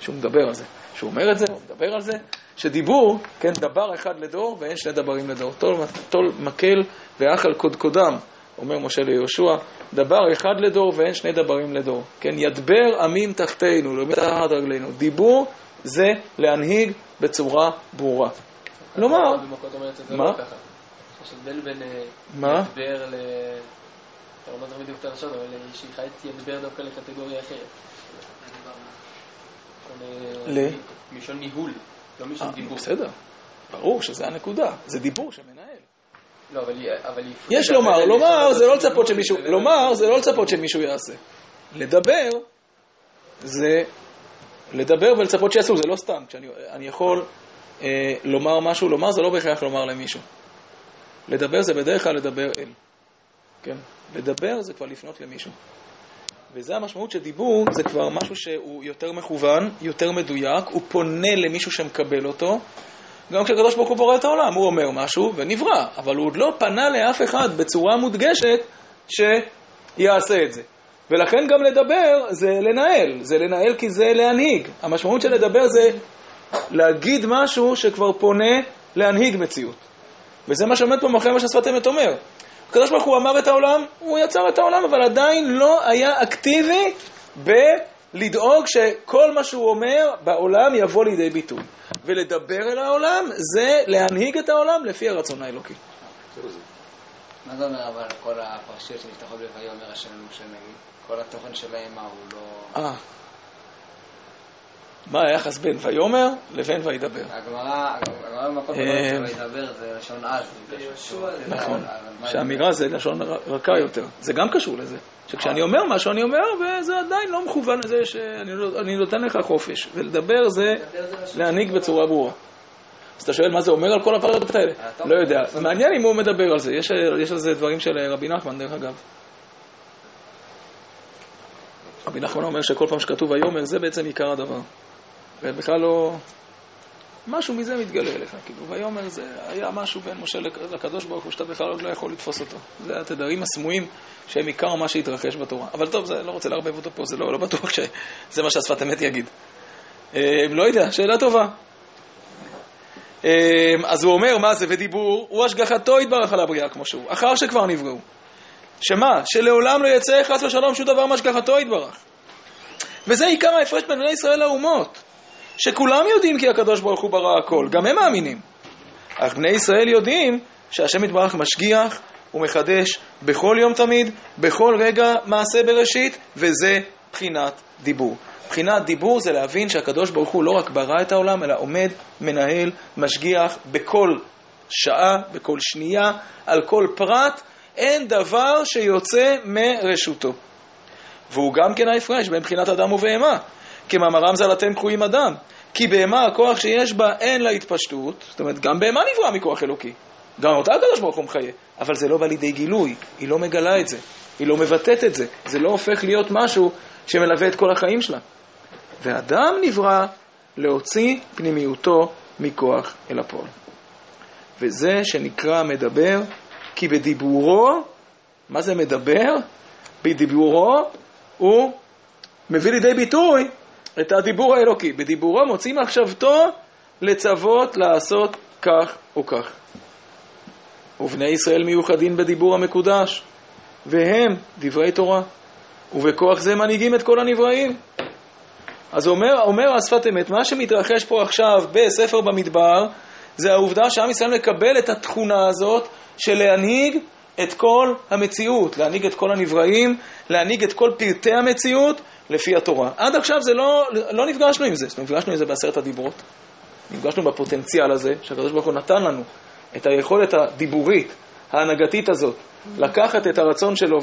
שהוא מדבר על זה. שהוא אומר את זה, הוא מדבר על זה, שדיבור, כן, דבר אחד לדור ואין שני דברים לדור. תול, תול מקל ואח על קודקודם, אומר משה ליהושע, דבר אחד לדור ואין שני דברים לדור. כן, ידבר עמים תחתינו, לא מתחת רגלינו. דיבור זה להנהיג בצורה ברורה. כלומר, מה? יש הבדל בין אה, מה? ידבר ל... אתה לא אומר בדיוק את הלשון, אבל שחייתי ידבר דווקא לקטגוריה אחרת. ל? מלשון ניהול, אה, דיבור. בסדר, ברור שזה הנקודה, זה דיבור שמנהל. לא, אבל. אבל יש לומר, לומר זה לא לצפות שמישהו, לומר זה לא לצפות שמישהו יעשה. לדבר זה לדבר ולצפות שיעשו, זה לא סתם. כשאני אני יכול אה, לומר משהו, לומר זה לא בהכרח לומר למישהו. לדבר זה בדרך כלל לדבר אל. כן? לדבר זה כבר לפנות למישהו. וזה המשמעות שדיבור זה כבר משהו שהוא יותר מכוון, יותר מדויק, הוא פונה למישהו שמקבל אותו. גם כשהקדוש ברוך הוא בורא את העולם, הוא אומר משהו ונברא, אבל הוא עוד לא פנה לאף אחד בצורה מודגשת שיעשה את זה. ולכן גם לדבר זה לנהל, זה לנהל כי זה להנהיג. המשמעות של לדבר זה להגיד משהו שכבר פונה להנהיג מציאות. וזה מה שעומד פה מאחורי מה ששפת אמת אומר. הקדוש ברוך הוא אמר את העולם, הוא יצר את העולם, אבל עדיין לא היה אקטיבי בלדאוג שכל מה שהוא אומר בעולם יבוא לידי ביטוי. ולדבר אל העולם זה להנהיג את העולם לפי הרצון האלוקי. מה זה אומר אבל כל הפרשיות שנפתחות ב"ויאמר השם למשה נגיד"? כל התוכן שלהם מה הוא לא... מה היחס בין ויאמר לבין וידבר? הגמרא, הגמרא במקום אה, שלא וידבר זה לשון אז. נכון. שהאמירה זה לשון רכה יותר. זה גם קשור לזה. שכשאני אומר משהו, אני אומר, וזה עדיין לא מכוון לזה שאני לא- אני נותן לך חופש. ולדבר זה להנהיג בצורה ברורה. אז אתה שואל מה זה אומר על כל הפרטות האלה? לא יודע. מעניין אם הוא מדבר על זה. יש יש על זה דברים של רבי נחמן, דרך אגב. רבי נחמן אומר שכל פעם שכתוב ויאמר, זה בעצם עיקר הדבר. ובכלל לא... משהו מזה מתגלה אליך, כאילו, ויאמר זה היה משהו בין משה לק- לקדוש ברוך הוא שאתה בכלל עוד לא יכול לתפוס אותו. זה התדרים הסמויים שהם עיקר מה שהתרחש בתורה. אבל טוב, זה לא רוצה לערבב אותו פה, זה לא, לא בטוח שזה מה שהשפת אמת יגיד. אה, לא יודע, שאלה טובה. אה, אז הוא אומר, מה זה ודיבור? הוא השגחתו יתברך על הבריאה כמו שהוא, אחר שכבר נבראו. שמה? שלעולם לא יצא חס ושלום שום דבר מהשגחתו יתברך. וזה עיקר ההפרש בין בני ישראל לאומות. שכולם יודעים כי הקדוש ברוך הוא ברא הכל, גם הם מאמינים. אך בני ישראל יודעים שהשם יתברך משגיח ומחדש בכל יום תמיד, בכל רגע מעשה בראשית, וזה בחינת דיבור. בחינת דיבור זה להבין שהקדוש ברוך הוא לא רק ברא את העולם, אלא עומד, מנהל, משגיח בכל שעה, בכל שנייה, על כל פרט, אין דבר שיוצא מרשותו. והוא גם כן ההפרש בין בחינת אדם ובהמה. כמאמרם ז"ל אתם קרויים אדם. כי בהמה הכוח שיש בה אין לה התפשטות, זאת אומרת גם בהמה נברא מכוח אלוקי. גם אותה הקדוש ברוך הוא מחיה, אבל זה לא בא לידי גילוי, היא לא מגלה את זה, היא לא מבטאת את זה, זה לא הופך להיות משהו שמלווה את כל החיים שלה. ואדם נברא להוציא פנימיותו מכוח אל הפועל. וזה שנקרא מדבר, כי בדיבורו, מה זה מדבר? בדיבורו הוא מביא לידי ביטוי את הדיבור האלוקי. בדיבורו מוציא מחשבתו לצוות לעשות כך או כך. ובני ישראל מיוחדים בדיבור המקודש, והם דברי תורה, ובכוח זה מנהיגים את כל הנבראים. אז אומר, אומר השפת אמת, מה שמתרחש פה עכשיו בספר במדבר, זה העובדה שעם ישראל מקבל את התכונה הזאת של להנהיג את כל המציאות, להנהיג את כל הנבראים, להנהיג את כל פרטי המציאות לפי התורה. עד עכשיו זה לא, לא נפגשנו עם זה, נפגשנו עם זה בעשרת הדיברות. נפגשנו בפוטנציאל הזה שהקדוש ברוך הוא נתן לנו, את היכולת הדיבורית, ההנהגתית הזאת, לקחת את הרצון שלו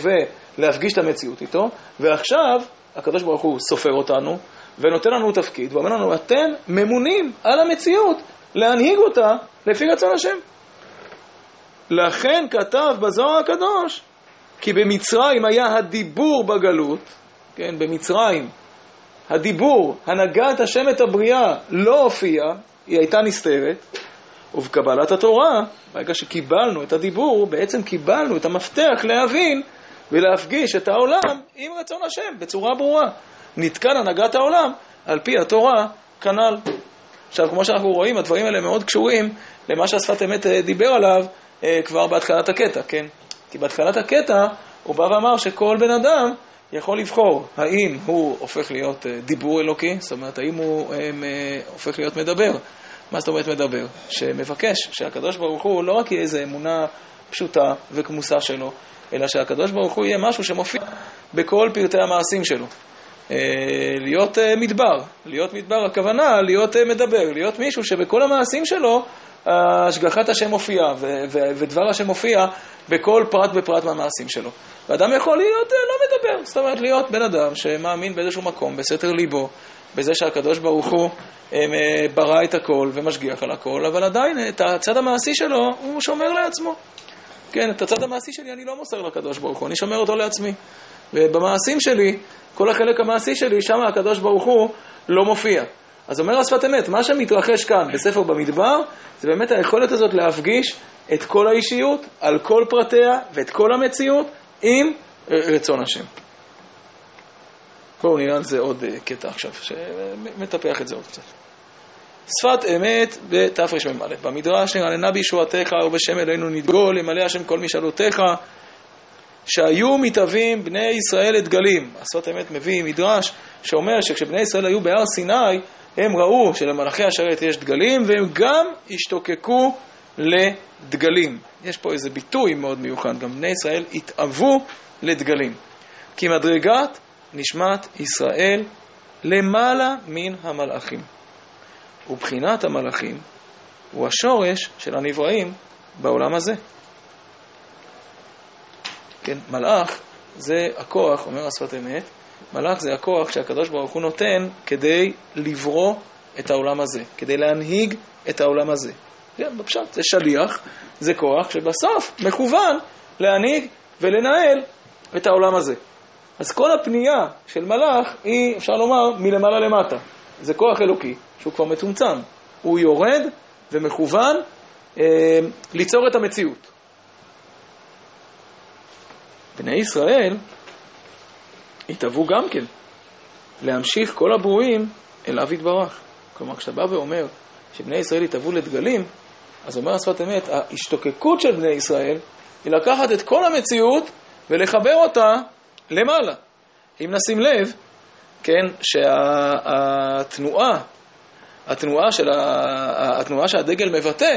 ולהפגיש את המציאות איתו, ועכשיו הקדוש ברוך הוא סופר אותנו ונותן לנו תפקיד ואומר לנו, אתם ממונים על המציאות להנהיג אותה לפי רצון השם. לכן כתב בזוהר הקדוש, כי במצרים היה הדיבור בגלות, כן, במצרים, הדיבור, הנהגת השם את הבריאה, לא הופיע, היא הייתה נסתרת, ובקבלת התורה, ברגע שקיבלנו את הדיבור, בעצם קיבלנו את המפתח להבין ולהפגיש את העולם עם רצון השם, בצורה ברורה. נתקן הנהגת העולם על פי התורה כנ"ל. עכשיו, כמו שאנחנו רואים, הדברים האלה מאוד קשורים למה שהשפת אמת אה, דיבר עליו אה, כבר בהתחלת הקטע, כן? כי בהתחלת הקטע הוא בא ואמר שכל בן אדם יכול לבחור האם הוא הופך להיות אה, דיבור אלוקי, זאת אומרת, האם הוא הופך להיות מדבר. מה זאת אומרת מדבר? שמבקש שהקדוש ברוך הוא לא רק יהיה איזו אמונה פשוטה וכמוסה שלו, אלא שהקדוש ברוך הוא יהיה משהו שמופיע בכל פרטי המעשים שלו. אה, להיות אה, מדבר, להיות מדבר, הכוונה להיות אה, מדבר, להיות מישהו שבכל המעשים שלו השגחת השם מופיעה ודבר השם מופיע בכל פרט בפרט מהמעשים שלו. ואדם יכול להיות לא מדבר, זאת אומרת להיות בן אדם שמאמין באיזשהו מקום, בסתר ליבו, בזה שהקדוש ברוך הוא ברא את הכל ומשגיח על הכל, אבל עדיין את הצד המעשי שלו הוא שומר לעצמו. כן, את הצד המעשי שלי אני לא מוסר לקדוש ברוך הוא, אני שומר אותו לעצמי. ובמעשים שלי, כל החלק המעשי שלי, שם הקדוש ברוך הוא לא מופיע. אז אומר השפת אמת, מה שמתרחש כאן בספר במדבר, זה באמת היכולת הזאת להפגיש את כל האישיות, על כל פרטיה ואת כל המציאות, עם רצון השם. בואו נראה על זה עוד אה, קטע עכשיו, שמטפח את זה עוד קצת. שפת אמת בתרמ"א. במדרש נרננה בישועתך ובשם אלינו נדגול, ימלא השם כל משאלותיך, שהיו מתהווים בני ישראל את דגלים. השפת אמת מביא מדרש שאומר שכשבני ישראל היו בהר סיני, הם ראו שלמלאכי השרת יש דגלים, והם גם השתוקקו לדגלים. יש פה איזה ביטוי מאוד מיוחד, גם בני ישראל התאוו לדגלים. כי מדרגת נשמת ישראל למעלה מן המלאכים. ובחינת המלאכים הוא השורש של הנבראים בעולם הזה. כן, מלאך זה הכוח, אומר השפת אמת, מלאך זה הכוח שהקדוש ברוך הוא נותן כדי לברוא את העולם הזה, כדי להנהיג את העולם הזה. כן, בפשט, זה שליח, זה כוח שבסוף מכוון להנהיג ולנהל את העולם הזה. אז כל הפנייה של מלאך היא, אפשר לומר, מלמעלה למטה. זה כוח אלוקי שהוא כבר מצומצם. הוא יורד ומכוון אה, ליצור את המציאות. בני ישראל התהוו גם כן להמשיך כל הברואים אליו יתברך. כלומר, כשאתה בא ואומר שבני ישראל התהוו לדגלים, אז אומר השפת אמת, ההשתוקקות של בני ישראל היא לקחת את כל המציאות ולחבר אותה למעלה. אם נשים לב, כן, שהתנועה התנועה, של ה... התנועה שהדגל מבטא,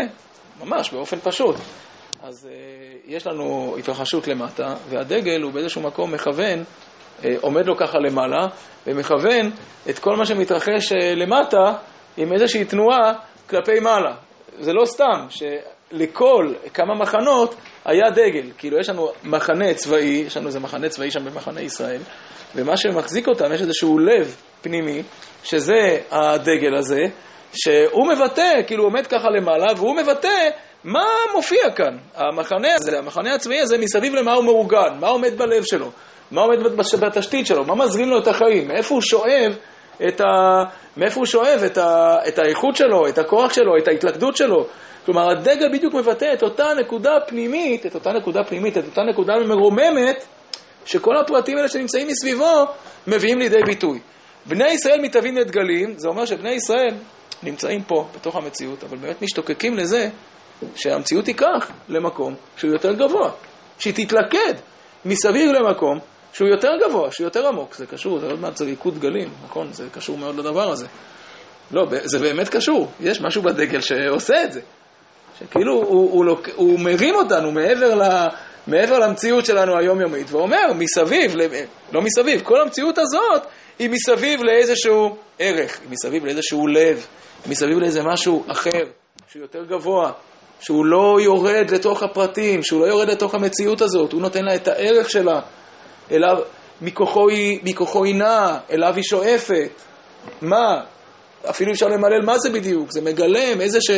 ממש באופן פשוט. אז uh, יש לנו התרחשות למטה, והדגל הוא באיזשהו מקום מכוון, עומד לו ככה למעלה, ומכוון את כל מה שמתרחש uh, למטה עם איזושהי תנועה כלפי מעלה. זה לא סתם שלכל כמה מחנות היה דגל. כאילו יש לנו מחנה צבאי, יש לנו איזה מחנה צבאי שם במחנה ישראל, ומה שמחזיק אותם, יש איזשהו לב פנימי, שזה הדגל הזה, שהוא מבטא, כאילו עומד ככה למעלה, והוא מבטא מה מופיע כאן. המחנה הזה, המחנה הצבאי הזה, מסביב למה הוא מאורגן, מה עומד בלב שלו, מה עומד בתשתית שלו, מה מזרים לו את החיים, מאיפה הוא שואב את ה... מאיפה הוא שואב את, ה... את האיכות שלו, את הכוח שלו, את ההתלכדות שלו. כלומר, הדגל בדיוק מבטא את אותה נקודה פנימית, את אותה נקודה פנימית, את אותה נקודה מרוממת, שכל הפרטים האלה שנמצאים מסביבו מביאים לידי ביטוי. בני ישראל מתהווים לדגלים, זה אומר שבני ישראל נמצאים פה, בתוך המציאות, אבל באמת משתוקקים לזה שהמציאות תיקח למקום שהוא יותר גבוה, שהיא תתלכד מסביב למקום שהוא יותר גבוה, שהוא יותר עמוק. זה קשור, זה עוד מעט זה ריקוד דגלים, נכון? זה קשור מאוד לדבר הזה. לא, זה באמת קשור. יש משהו בדגל שעושה את זה. שכאילו הוא, הוא, הוא, הוא מרים אותנו מעבר, ל, מעבר למציאות שלנו היומיומית, ואומר, מסביב, לא מסביב, כל המציאות הזאת היא מסביב לאיזשהו ערך, היא מסביב לאיזשהו לב, היא מסביב לאיזה משהו אחר, שהוא יותר גבוה, שהוא לא יורד לתוך הפרטים, שהוא לא יורד לתוך המציאות הזאת, הוא נותן לה את הערך שלה, אליו, מכוחו היא, מכוחו היא נעה, אליו היא שואפת. מה? אפילו אפשר למלל מה זה בדיוק, זה מגלם, איזה ש...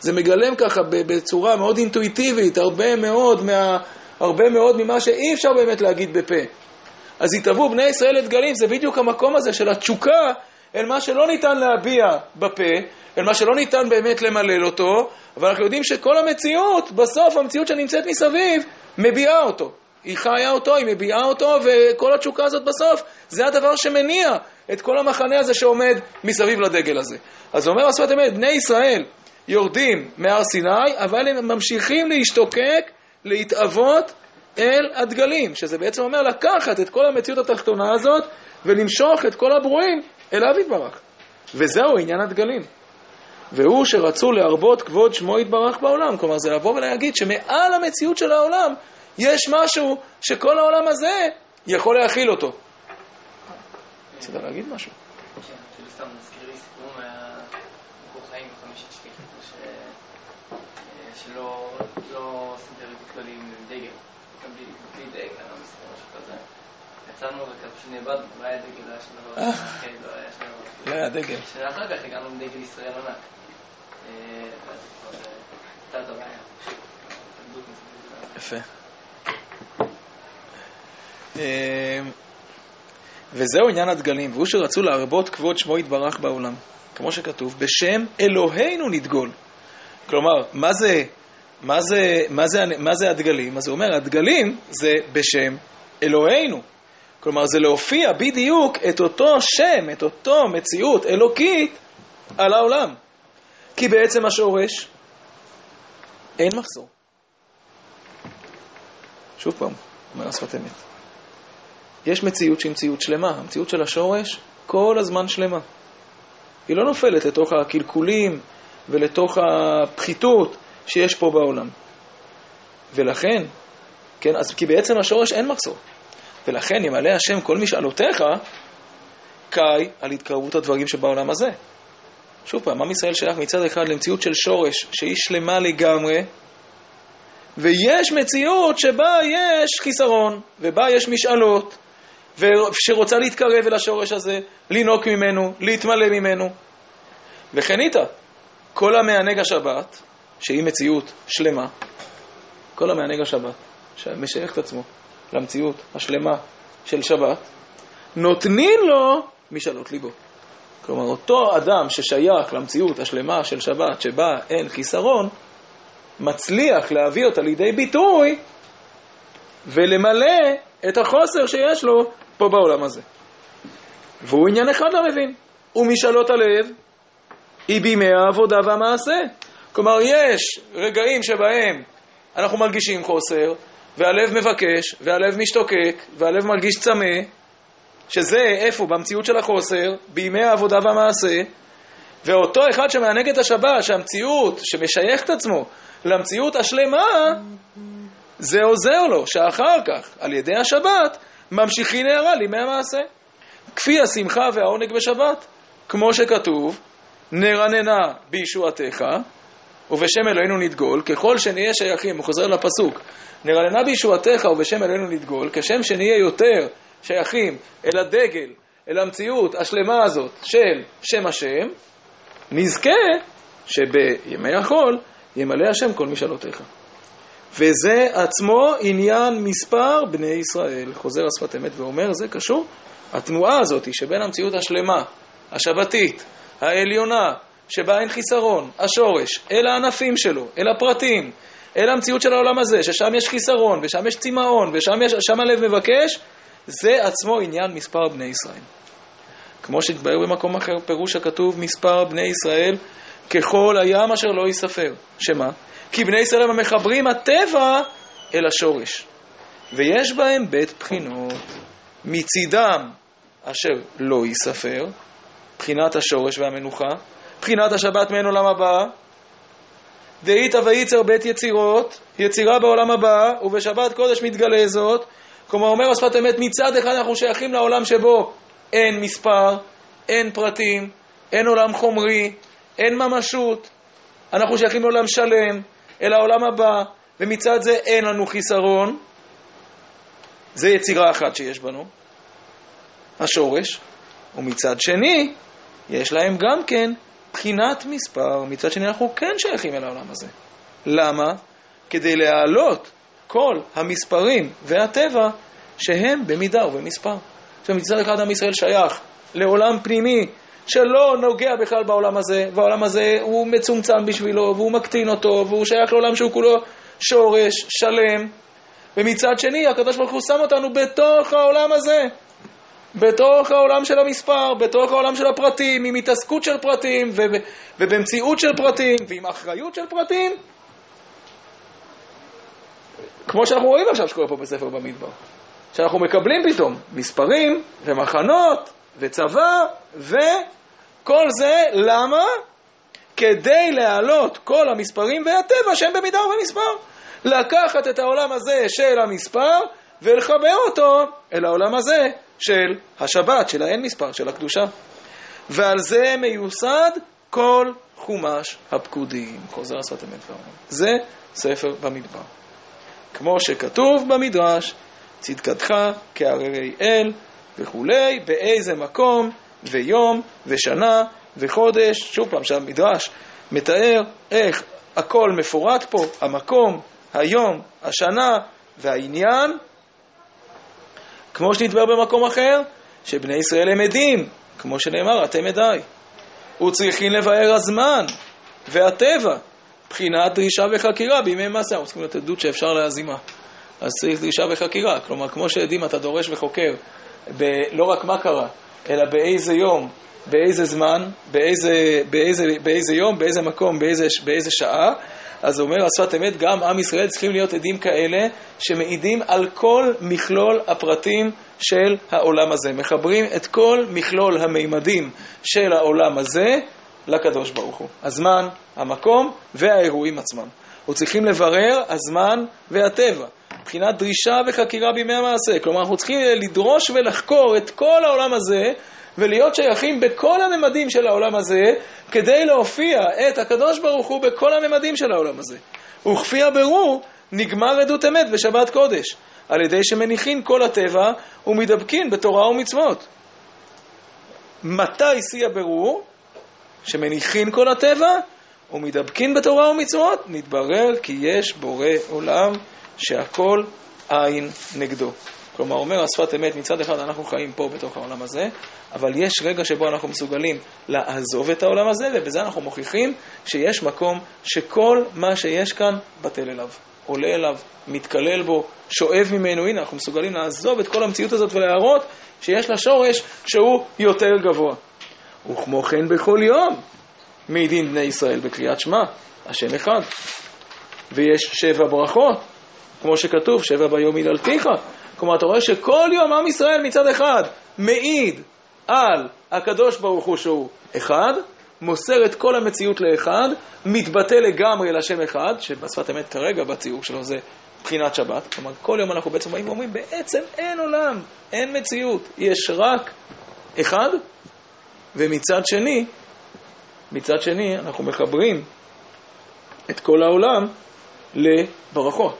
זה מגלם ככה בצורה מאוד אינטואיטיבית, הרבה מאוד, מה, הרבה מאוד ממה שאי אפשר באמת להגיד בפה. אז התהוו בני ישראל את גלים, זה בדיוק המקום הזה של התשוקה אל מה שלא ניתן להביע בפה, אל מה שלא ניתן באמת למלל אותו, אבל אנחנו יודעים שכל המציאות, בסוף המציאות שנמצאת מסביב, מביעה אותו. היא חיה אותו, היא מביעה אותו, וכל התשוקה הזאת בסוף, זה הדבר שמניע את כל המחנה הזה שעומד מסביב לדגל הזה. אז אומר השפת אמת, בני ישראל יורדים מהר סיני, אבל הם ממשיכים להשתוקק, להתאבות אל הדגלים, שזה בעצם אומר לקחת את כל המציאות התחתונה הזאת ולמשוך את כל הברואים אליו יתברך. וזהו עניין הדגלים. והוא שרצו להרבות כבוד שמו יתברך בעולם. כלומר, זה לבוא ולהגיד שמעל המציאות של העולם יש משהו שכל העולם הזה יכול להכיל אותו. רצית להגיד משהו? כן, סתם מזכיר לי שלא בכללים עם דגל, בלי דגל, לא מסתכל משהו כזה. יצאנו וכזה פשוט נאבדנו, לא היה דגל, לא היה שם דבר, לא היה דגל. שאחר כך הגענו עם דגל ישראל ענק. ואז כבר הייתה את הבעיה. יפה. אמ, וזהו עניין הדגלים, והוא שרצו להרבות כבוד שמו יתברך בעולם. כמו שכתוב, בשם אלוהינו נדגול. כלומר, מה זה, מה זה, מה זה, מה זה הדגלים? אז הוא אומר, הדגלים זה בשם אלוהינו. כלומר, זה להופיע בדיוק את אותו שם, את אותו מציאות אלוקית על העולם. כי בעצם השורש אין מחסור. שוב פעם, אומר השפת אמת. יש מציאות שהיא מציאות שלמה, המציאות של השורש כל הזמן שלמה. היא לא נופלת לתוך הקלקולים ולתוך הפחיתות שיש פה בעולם. ולכן, כן, אז כי בעצם השורש אין מחסור. ולכן ימלא השם כל משאלותיך, קאי על התקרבות הדברים שבעולם הזה. שוב פעם, עם ישראל שייך מצד אחד למציאות של שורש שהיא שלמה לגמרי, ויש מציאות שבה יש חיסרון, ובה יש משאלות, שרוצה להתקרב אל השורש הזה, לינוק ממנו, להתמלא ממנו. וכן איתה, כל המענג השבת, שהיא מציאות שלמה, כל המענג השבת, שמשייך את עצמו למציאות השלמה של שבת, נותנים לו משאלות ליבו. כלומר, אותו אדם ששייך למציאות השלמה של שבת, שבה אין חיסרון, מצליח להביא אותה לידי ביטוי ולמלא את החוסר שיש לו פה בעולם הזה. והוא עניין אחד לא מבין, ומשאלות הלב היא בימי העבודה והמעשה. כלומר, יש רגעים שבהם אנחנו מרגישים חוסר, והלב מבקש, והלב משתוקק, והלב מרגיש צמא, שזה איפה? במציאות של החוסר, בימי העבודה והמעשה, ואותו אחד שמענג את השבת, שהמציאות, שמשייך את עצמו למציאות השלמה, זה עוזר לו שאחר כך, על ידי השבת, ממשיכי נערה לימי המעשה. כפי השמחה והעונג בשבת, כמו שכתוב, נרננה בישועתך, ובשם אלוהינו נדגול, ככל שנהיה שייכים, הוא חוזר לפסוק, נרננה בישועתך ובשם אלוהינו נדגול, כשם שנהיה יותר שייכים אל הדגל, אל המציאות השלמה הזאת של שם השם, נזכה שבימי החול ימלא השם כל משאלותיך. וזה עצמו עניין מספר בני ישראל. חוזר השפת אמת ואומר, זה קשור. התנועה הזאת שבין המציאות השלמה, השבתית, העליונה, שבה אין חיסרון, השורש, אל הענפים שלו, אל הפרטים, אל המציאות של העולם הזה, ששם יש חיסרון, ושם יש צמאון, ושם הלב מבקש, זה עצמו עניין מספר בני ישראל. כמו שהתבהר במקום אחר, פירוש הכתוב, מספר בני ישראל ככל הים אשר לא ייספר. שמה? כי בני ישראל המחברים הטבע אל השורש. ויש בהם בית בחינות. מצידם אשר לא ייספר, בחינת השורש והמנוחה, בחינת השבת מעין עולם הבא, דאית וייצר בית יצירות, יצירה בעולם הבא, ובשבת קודש מתגלה זאת. כלומר, אומר השפת אמת, מצד אחד אנחנו שייכים לעולם שבו אין מספר, אין פרטים, אין עולם חומרי, אין ממשות. אנחנו שייכים לעולם שלם, אל העולם הבא, ומצד זה אין לנו חיסרון. זה יצירה אחת שיש בנו, השורש. ומצד שני, יש להם גם כן בחינת מספר. מצד שני, אנחנו כן שייכים אל העולם הזה. למה? כדי להעלות כל המספרים והטבע שהם במידה ובמספר. עכשיו מצד אחד עם ישראל שייך לעולם פנימי שלא נוגע בכלל בעולם הזה, והעולם הזה הוא מצומצם בשבילו, והוא מקטין אותו, והוא שייך לעולם שהוא כולו שורש, שלם, ומצד שני הקדוש ברוך הוא שם אותנו בתוך העולם הזה, בתוך העולם של המספר, בתוך העולם של הפרטים, עם התעסקות של פרטים, ובמציאות של פרטים, ועם אחריות של פרטים, כמו שאנחנו רואים עכשיו שקורה פה בספר במדבר. שאנחנו מקבלים פתאום מספרים ומחנות וצבא וכל זה, למה? כדי להעלות כל המספרים והטבע שהם במידה ובמספר. לקחת את העולם הזה של המספר ולחבר אותו אל העולם הזה של השבת, של האין מספר, של הקדושה. ועל זה מיוסד כל חומש הפקודים. חוזר השפת אמת ואומר. זה ספר במדבר. כמו שכתוב במדרש, צדקתך כהררי אל וכולי, באיזה מקום ויום ושנה וחודש. שוב פעם, שהמדרש מתאר איך הכל מפורט פה, המקום, היום, השנה והעניין, כמו שנדבר במקום אחר, שבני ישראל הם עדים, כמו שנאמר, אתם עדיי. וצריכים לבאר הזמן והטבע, בחינת דרישה וחקירה בימי מעשה. אנחנו צריכים לתת עדות שאפשר להזימה. אז צריך דרישה וחקירה. כלומר, כמו שעדים אתה דורש וחוקר, ב- לא רק מה קרה, אלא באיזה יום, באיזה זמן, באיזה, באיזה, באיזה יום, באיזה מקום, באיזה, באיזה שעה. אז אומר השפת אמת, גם עם ישראל צריכים להיות עדים כאלה שמעידים על כל מכלול הפרטים של העולם הזה. מחברים את כל מכלול המימדים של העולם הזה לקדוש ברוך הוא. הזמן, המקום והאירועים עצמם. וצריכים לברר הזמן והטבע. מבחינת דרישה וחקירה בימי המעשה. כלומר, אנחנו צריכים לדרוש ולחקור את כל העולם הזה ולהיות שייכים בכל הממדים של העולם הזה כדי להופיע את הקדוש ברוך הוא בכל הממדים של העולם הזה. וכפי הבירור, נגמר עדות אמת בשבת קודש, על ידי שמניחין כל הטבע ומדבקין בתורה ומצוות. מתי שיא הבירור? שמניחין כל הטבע ומדבקין בתורה ומצוות, מתברר כי יש בורא עולם שהכל עין נגדו. כלומר, אומר השפת אמת, מצד אחד אנחנו חיים פה בתוך העולם הזה, אבל יש רגע שבו אנחנו מסוגלים לעזוב את העולם הזה, ובזה אנחנו מוכיחים שיש מקום שכל מה שיש כאן בטל אליו, עולה אליו, מתקלל בו, שואב ממנו. הנה, אנחנו מסוגלים לעזוב את כל המציאות הזאת ולהראות שיש לה שורש שהוא יותר גבוה. וכמו כן בכל יום מעידין בני ישראל בקריאת שמע, השם אחד. ויש שבע ברכות, כמו שכתוב, שבע ביום היללתיך. כלומר, אתה רואה שכל יום עם ישראל מצד אחד מעיד על הקדוש ברוך הוא שהוא אחד, מוסר את כל המציאות לאחד, מתבטא לגמרי לשם אחד, שבשפת אמת כרגע בציור שלו זה בחינת שבת. כלומר, כל יום אנחנו בעצם באים ואומרים, בעצם אין עולם, אין מציאות, יש רק אחד, ומצד שני, מצד שני, אנחנו מחברים את כל העולם לברכות.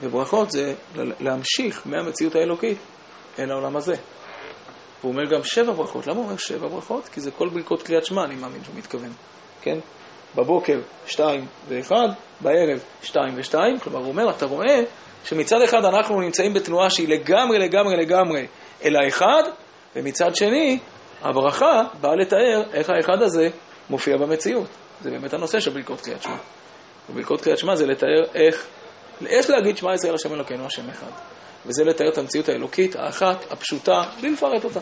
וברכות זה להמשיך מהמציאות האלוקית אל העולם הזה. והוא אומר גם שבע ברכות. למה הוא אומר שבע ברכות? כי זה כל ברכות קריאת שמע, אני מאמין שהוא מתכוון. כן? בבוקר שתיים ואחד, בערב שתיים ושתיים. כלומר, הוא אומר, אתה רואה שמצד אחד אנחנו נמצאים בתנועה שהיא לגמרי, לגמרי, לגמרי אל האחד, ומצד שני, הברכה באה לתאר איך האחד הזה מופיע במציאות. זה באמת הנושא של ברכות קריאת שמע. וברכות קריאת שמע זה לתאר איך, איך להגיד שמע ישראל השם אלוקינו השם אחד. וזה לתאר את המציאות האלוקית, האחת, הפשוטה, בלי לפרט אותה.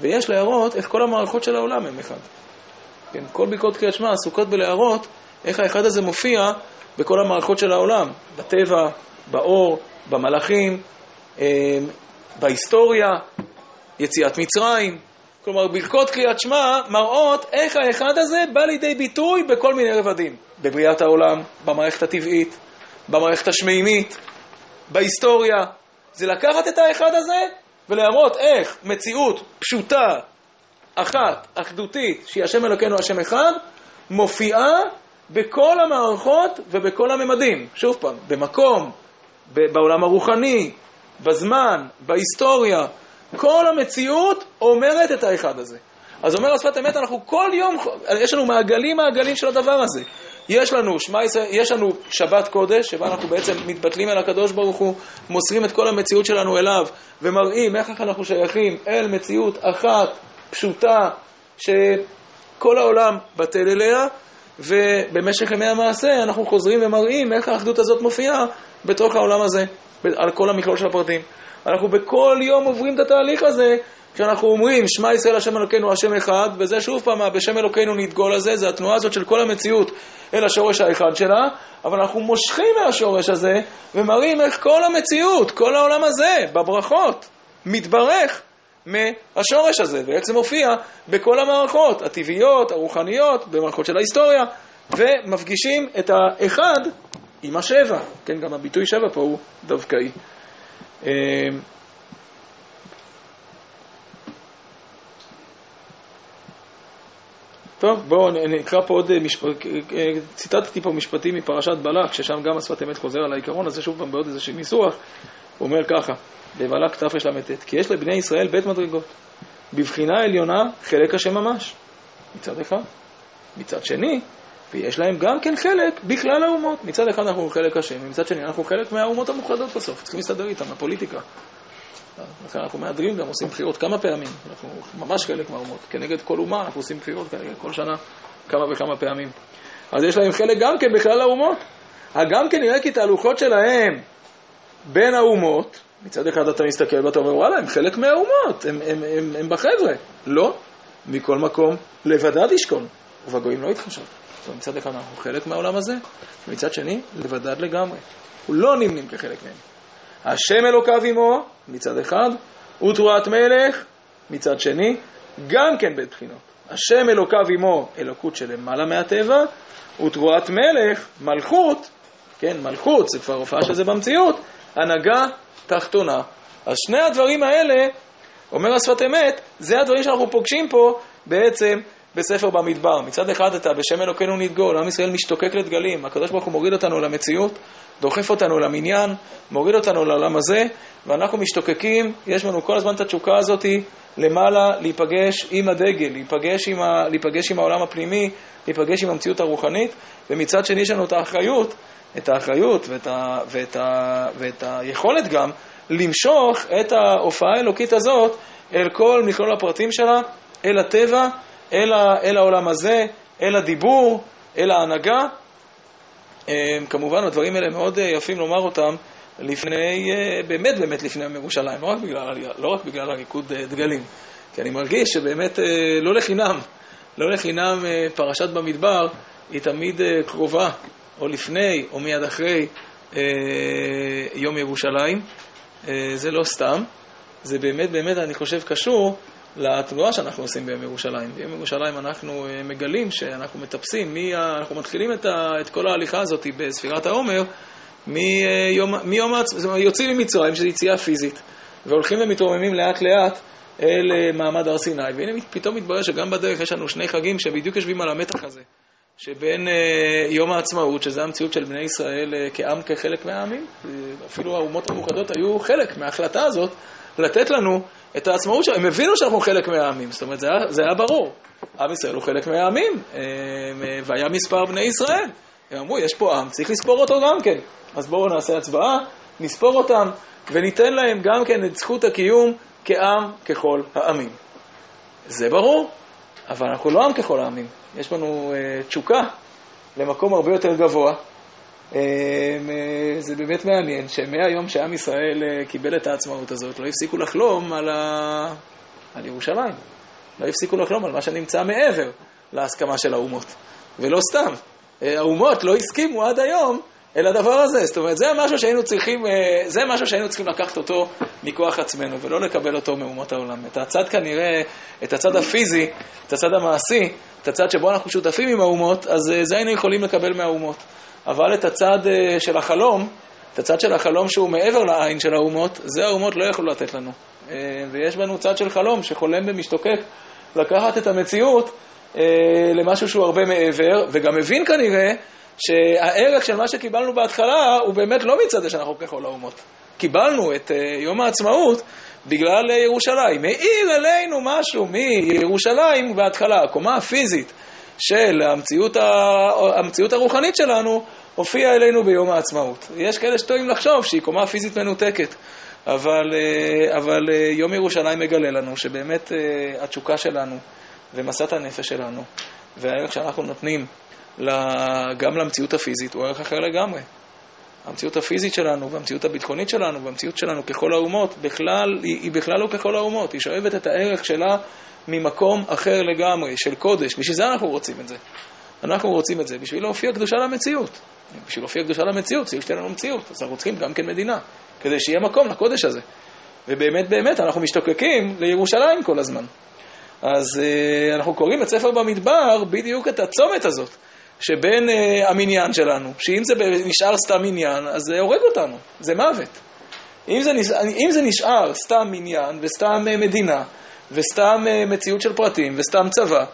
ויש להראות איך כל המערכות של העולם הם אחד. כן, כל ברכות קריאת שמע עסוקות בלהראות איך האחד הזה מופיע בכל המערכות של העולם, בטבע, באור, במלאכים, אה, בהיסטוריה, יציאת מצרים. כלומר, ברכות קריאת שמע מראות איך האחד הזה בא לידי ביטוי בכל מיני רבדים. בבריאת העולם, במערכת הטבעית, במערכת השמימית, בהיסטוריה. זה לקחת את האחד הזה ולהראות איך מציאות פשוטה, אחת, אחדותית, שהיא השם אלוקינו השם אחד, מופיעה בכל המערכות ובכל הממדים. שוב פעם, במקום, בעולם הרוחני, בזמן, בהיסטוריה, כל המציאות אומרת את האחד הזה. אז אומר השפת אמת, אנחנו כל יום, יש לנו מעגלים מעגלים של הדבר הזה. יש לנו, שמה יש לנו שבת קודש, שבה אנחנו בעצם מתבטלים אל הקדוש ברוך הוא, מוסרים את כל המציאות שלנו אליו, ומראים איך אנחנו שייכים אל מציאות אחת, פשוטה, שכל העולם בטל אליה, ובמשך ימי המעשה אנחנו חוזרים ומראים איך האחדות הזאת מופיעה בתוך העולם הזה, על כל המכלול של הפרטים. אנחנו בכל יום עוברים את התהליך הזה, כשאנחנו אומרים, שמע ישראל השם אלוקינו השם אחד, וזה שוב פעם, בשם אלוקינו נדגול הזה, זה התנועה הזאת של כל המציאות אל השורש האחד שלה, אבל אנחנו מושכים מהשורש הזה, ומראים איך כל המציאות, כל העולם הזה, בברכות, מתברך מהשורש הזה, ואיך זה מופיע בכל המערכות, הטבעיות, הרוחניות, במערכות של ההיסטוריה, ומפגישים את האחד עם השבע. כן, גם הביטוי שבע פה הוא דווקאי. אמ, טוב, בואו נקרא פה עוד משפט, ציטטתי פה משפטים מפרשת בלק, ששם גם השפת אמת חוזר על העיקרון הזה, שוב פעם בעוד איזה ניסוח, הוא אומר ככה, בבלק תרל"ט, כי יש לבני ישראל בית מדרגות, בבחינה עליונה חלק השם ממש, מצד אחד. מצד שני, ויש להם גם כן חלק בכלל האומות. מצד אחד אנחנו חלק השם, ומצד שני אנחנו חלק מהאומות המאוחדות בסוף, צריכים להסתדר איתם, הפוליטיקה. לכן אנחנו מהדרים גם, עושים בחירות כמה פעמים, אנחנו ממש חלק מהאומות. כנגד כל אומה אנחנו עושים בחירות כאלה כל שנה כמה וכמה פעמים. אז יש להם חלק גם כן בכלל האומות. הגם כן נראה כי תהלוכות שלהם בין האומות, מצד אחד אתה מסתכל ואתה אומר, וואלה, הם חלק מהאומות, הם, הם, הם, הם בחבר'ה. לא, מכל מקום, לבדד ישכון, ובגויים לא יתחשב. מצד אחד אנחנו חלק מהעולם הזה, ומצד שני, לבדד לגמרי. הוא לא נמנים כחלק מהם. השם אלוקיו עמו, מצד אחד, ותרועת מלך, מצד שני, גם כן בית בחינות. השם אלוקיו עמו, אלוקות שלמעלה מהטבע, ותרועת מלך, מלכות, כן, מלכות, זה כבר הופעה של זה במציאות, הנהגה תחתונה. אז שני הדברים האלה, אומר השפת אמת, זה הדברים שאנחנו פוגשים פה בעצם בספר במדבר. מצד אחד אתה בשם אלוקינו נדגול, עם ישראל משתוקק לדגלים, הקדוש ברוך הוא מוריד אותנו למציאות, דוחף אותנו למניין, מוריד אותנו לעולם הזה, ואנחנו משתוקקים, יש לנו כל הזמן את התשוקה הזאת למעלה להיפגש עם הדגל, להיפגש עם, ה, להיפגש עם העולם הפנימי, להיפגש עם המציאות הרוחנית, ומצד שני יש לנו את האחריות, את האחריות ואת, ה, ואת, ה, ואת היכולת גם למשוך את ההופעה האלוקית הזאת אל כל מכלול הפרטים שלה, אל הטבע, אל, ה, אל העולם הזה, אל הדיבור, אל ההנהגה. אה, כמובן, הדברים האלה מאוד אה, יפים לומר אותם לפני, אה, באמת באמת לפני יום ירושלים, לא רק בגלל, לא רק בגלל הריקוד דגלים. כי אני מרגיש שבאמת לא לחינם, לא לחינם פרשת במדבר היא תמיד קרובה, או לפני או מיד אחרי יום ירושלים. זה לא סתם, זה באמת באמת, אני חושב, קשור לתנועה שאנחנו עושים ביום ירושלים. ביום ירושלים אנחנו אה, מגלים שאנחנו מטפסים, מי, אנחנו מתחילים את, ה, את כל ההליכה הזאת בספירת העומר מיום, מיום העצמאות, יוצאים ממצרים, שזו יציאה פיזית, והולכים ומתרוממים לאט לאט אל אה, מעמד הר סיני, והנה פתאום מתברר שגם בדרך יש לנו שני חגים שבדיוק יושבים על המתח הזה, שבין יום העצמאות, שזה המציאות של בני ישראל כעם כחלק מהעמים, אפילו האומות המאוחדות היו חלק מההחלטה הזאת, לתת לנו את העצמאות שלהם. הם הבינו שאנחנו חלק מהעמים, זאת אומרת, זה היה, זה היה ברור. עם ישראל הוא חלק מהעמים, uh, והיה מספר בני ישראל. הם אמרו, יש פה עם, צריך לספור אותו גם כן. אז בואו נעשה הצבעה, נספור אותם, וניתן להם גם כן את זכות הקיום כעם ככל העמים. זה ברור, אבל אנחנו לא עם ככל העמים. יש לנו uh, תשוקה למקום הרבה יותר גבוה. Uh, uh, זה באמת מעניין שמהיום שעם ישראל uh, קיבל את העצמאות הזאת, לא הפסיקו לחלום על, ה... על ירושלים. לא הפסיקו לחלום על מה שנמצא מעבר להסכמה של האומות. ולא סתם. האומות לא הסכימו עד היום אל הדבר הזה. זאת אומרת, זה משהו שהיינו צריכים, אה, זה משהו שהיינו צריכים לקחת אותו מכוח עצמנו, ולא לקבל אותו מאומות העולם. את הצד כנראה, את הצד הפיזי, את הצד המעשי, את הצד שבו אנחנו שותפים עם האומות, אז אה, זה היינו יכולים לקבל מהאומות. אבל את הצד אה, של החלום, את הצד של החלום שהוא מעבר לעין של האומות, זה האומות לא יכלו לתת לנו. ויש בנו צד של חלום שחולם ומשתוקק לקחת את המציאות למשהו שהוא הרבה מעבר, וגם מבין כנראה שהערך של מה שקיבלנו בהתחלה הוא באמת לא מצד זה שאנחנו ככל האומות. קיבלנו את יום העצמאות בגלל ירושלים. העיר אלינו משהו מירושלים בהתחלה, הקומה הפיזית של המציאות, ה... המציאות הרוחנית שלנו הופיעה אלינו ביום העצמאות. יש כאלה שטועים לחשוב שהיא קומה פיזית מנותקת, אבל, uh, אבל uh, יום ירושלים מגלה לנו שבאמת uh, התשוקה שלנו ומסת הנפש שלנו והערך שאנחנו נותנים גם למציאות הפיזית הוא ערך אחר לגמרי. המציאות הפיזית שלנו והמציאות הביטחונית שלנו והמציאות שלנו ככל האומות, בכלל, היא, היא בכלל לא ככל האומות, היא שואבת את הערך שלה ממקום אחר לגמרי, של קודש. בשביל זה אנחנו רוצים את זה. אנחנו רוצים את זה בשביל להופיע קדושה למציאות. בשביל להופיע קדושה למציאות, צריך שתהיה לנו מציאות. אז אנחנו צריכים גם כן מדינה, כדי שיהיה מקום לקודש הזה. ובאמת באמת אנחנו משתוקקים לירושלים כל הזמן. אז uh, אנחנו קוראים את ספר במדבר בדיוק את הצומת הזאת. שבין uh, המניין שלנו, שאם זה נשאר סתם עניין, אז זה הורג אותנו, זה מוות. אם זה, אם זה נשאר סתם עניין וסתם uh, מדינה וסתם uh, מציאות של פרטים וסתם צבא,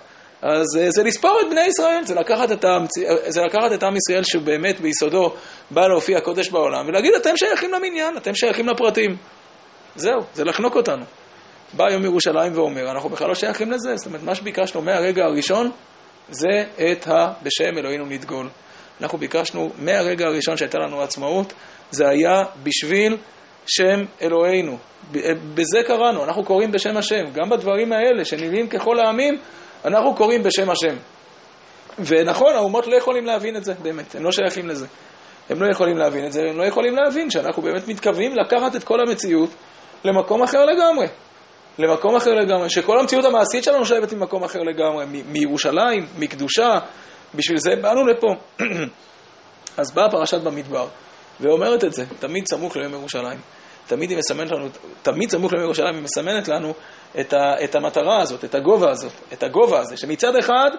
אז uh, זה לספור את בני ישראל, זה לקחת את, המצ... זה לקחת את עם ישראל שבאמת ביסודו בא להופיע קודש בעולם ולהגיד אתם שייכים למניין, אתם שייכים לפרטים. זהו, זה לחנוק אותנו. בא יום ירושלים ואומר, אנחנו בכלל לא שייכים לזה, זאת אומרת, מה שביקשנו מהרגע הראשון זה את ה... בשם אלוהינו נדגול. אנחנו ביקשנו מהרגע הראשון שהייתה לנו עצמאות, זה היה בשביל שם אלוהינו. בזה קראנו, אנחנו קוראים בשם השם. גם בדברים האלה שנראים ככל העמים, אנחנו קוראים בשם השם. ונכון, האומות לא יכולים להבין את זה, באמת, הם לא שייכים לזה. הם לא יכולים להבין את זה, הם לא יכולים להבין שאנחנו באמת מתכוונים לקחת את כל המציאות למקום אחר לגמרי. למקום אחר לגמרי, שכל המציאות המעשית שלנו שואבת ממקום אחר לגמרי, מירושלים, מקדושה, בשביל זה באנו לפה. [CLEARS THROAT] אז באה פרשת במדבר, ואומרת את זה, תמיד סמוך ליום ירושלים. תמיד היא מסמנת לנו, תמיד סמוך ליום ירושלים היא מסמנת לנו את, ה, את המטרה הזאת, את הגובה הזאת, את הגובה הזה, שמצד אחד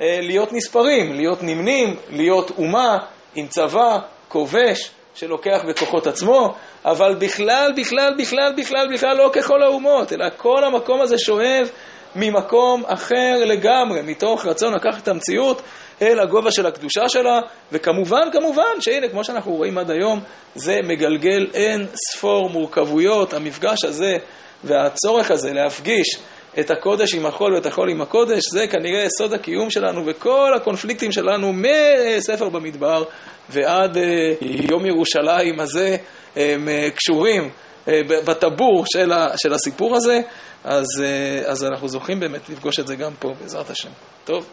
אה, להיות נספרים, להיות נמנים, להיות אומה עם צבא, כובש, שלוקח בכוחות עצמו, אבל בכלל, בכלל, בכלל, בכלל, בכלל לא ככל האומות, אלא כל המקום הזה שואב ממקום אחר לגמרי, מתוך רצון לקחת את המציאות אל הגובה של הקדושה שלה, וכמובן, כמובן, שהנה, כמו שאנחנו רואים עד היום, זה מגלגל אין ספור מורכבויות, המפגש הזה והצורך הזה להפגיש את הקודש עם החול ואת החול עם הקודש, זה כנראה סוד הקיום שלנו וכל הקונפליקטים שלנו מספר במדבר ועד אה, יום ירושלים הזה הם אה, קשורים אה, בטבור של, של הסיפור הזה, אז, אז אנחנו זוכים באמת לפגוש את זה גם פה, בעזרת השם. טוב?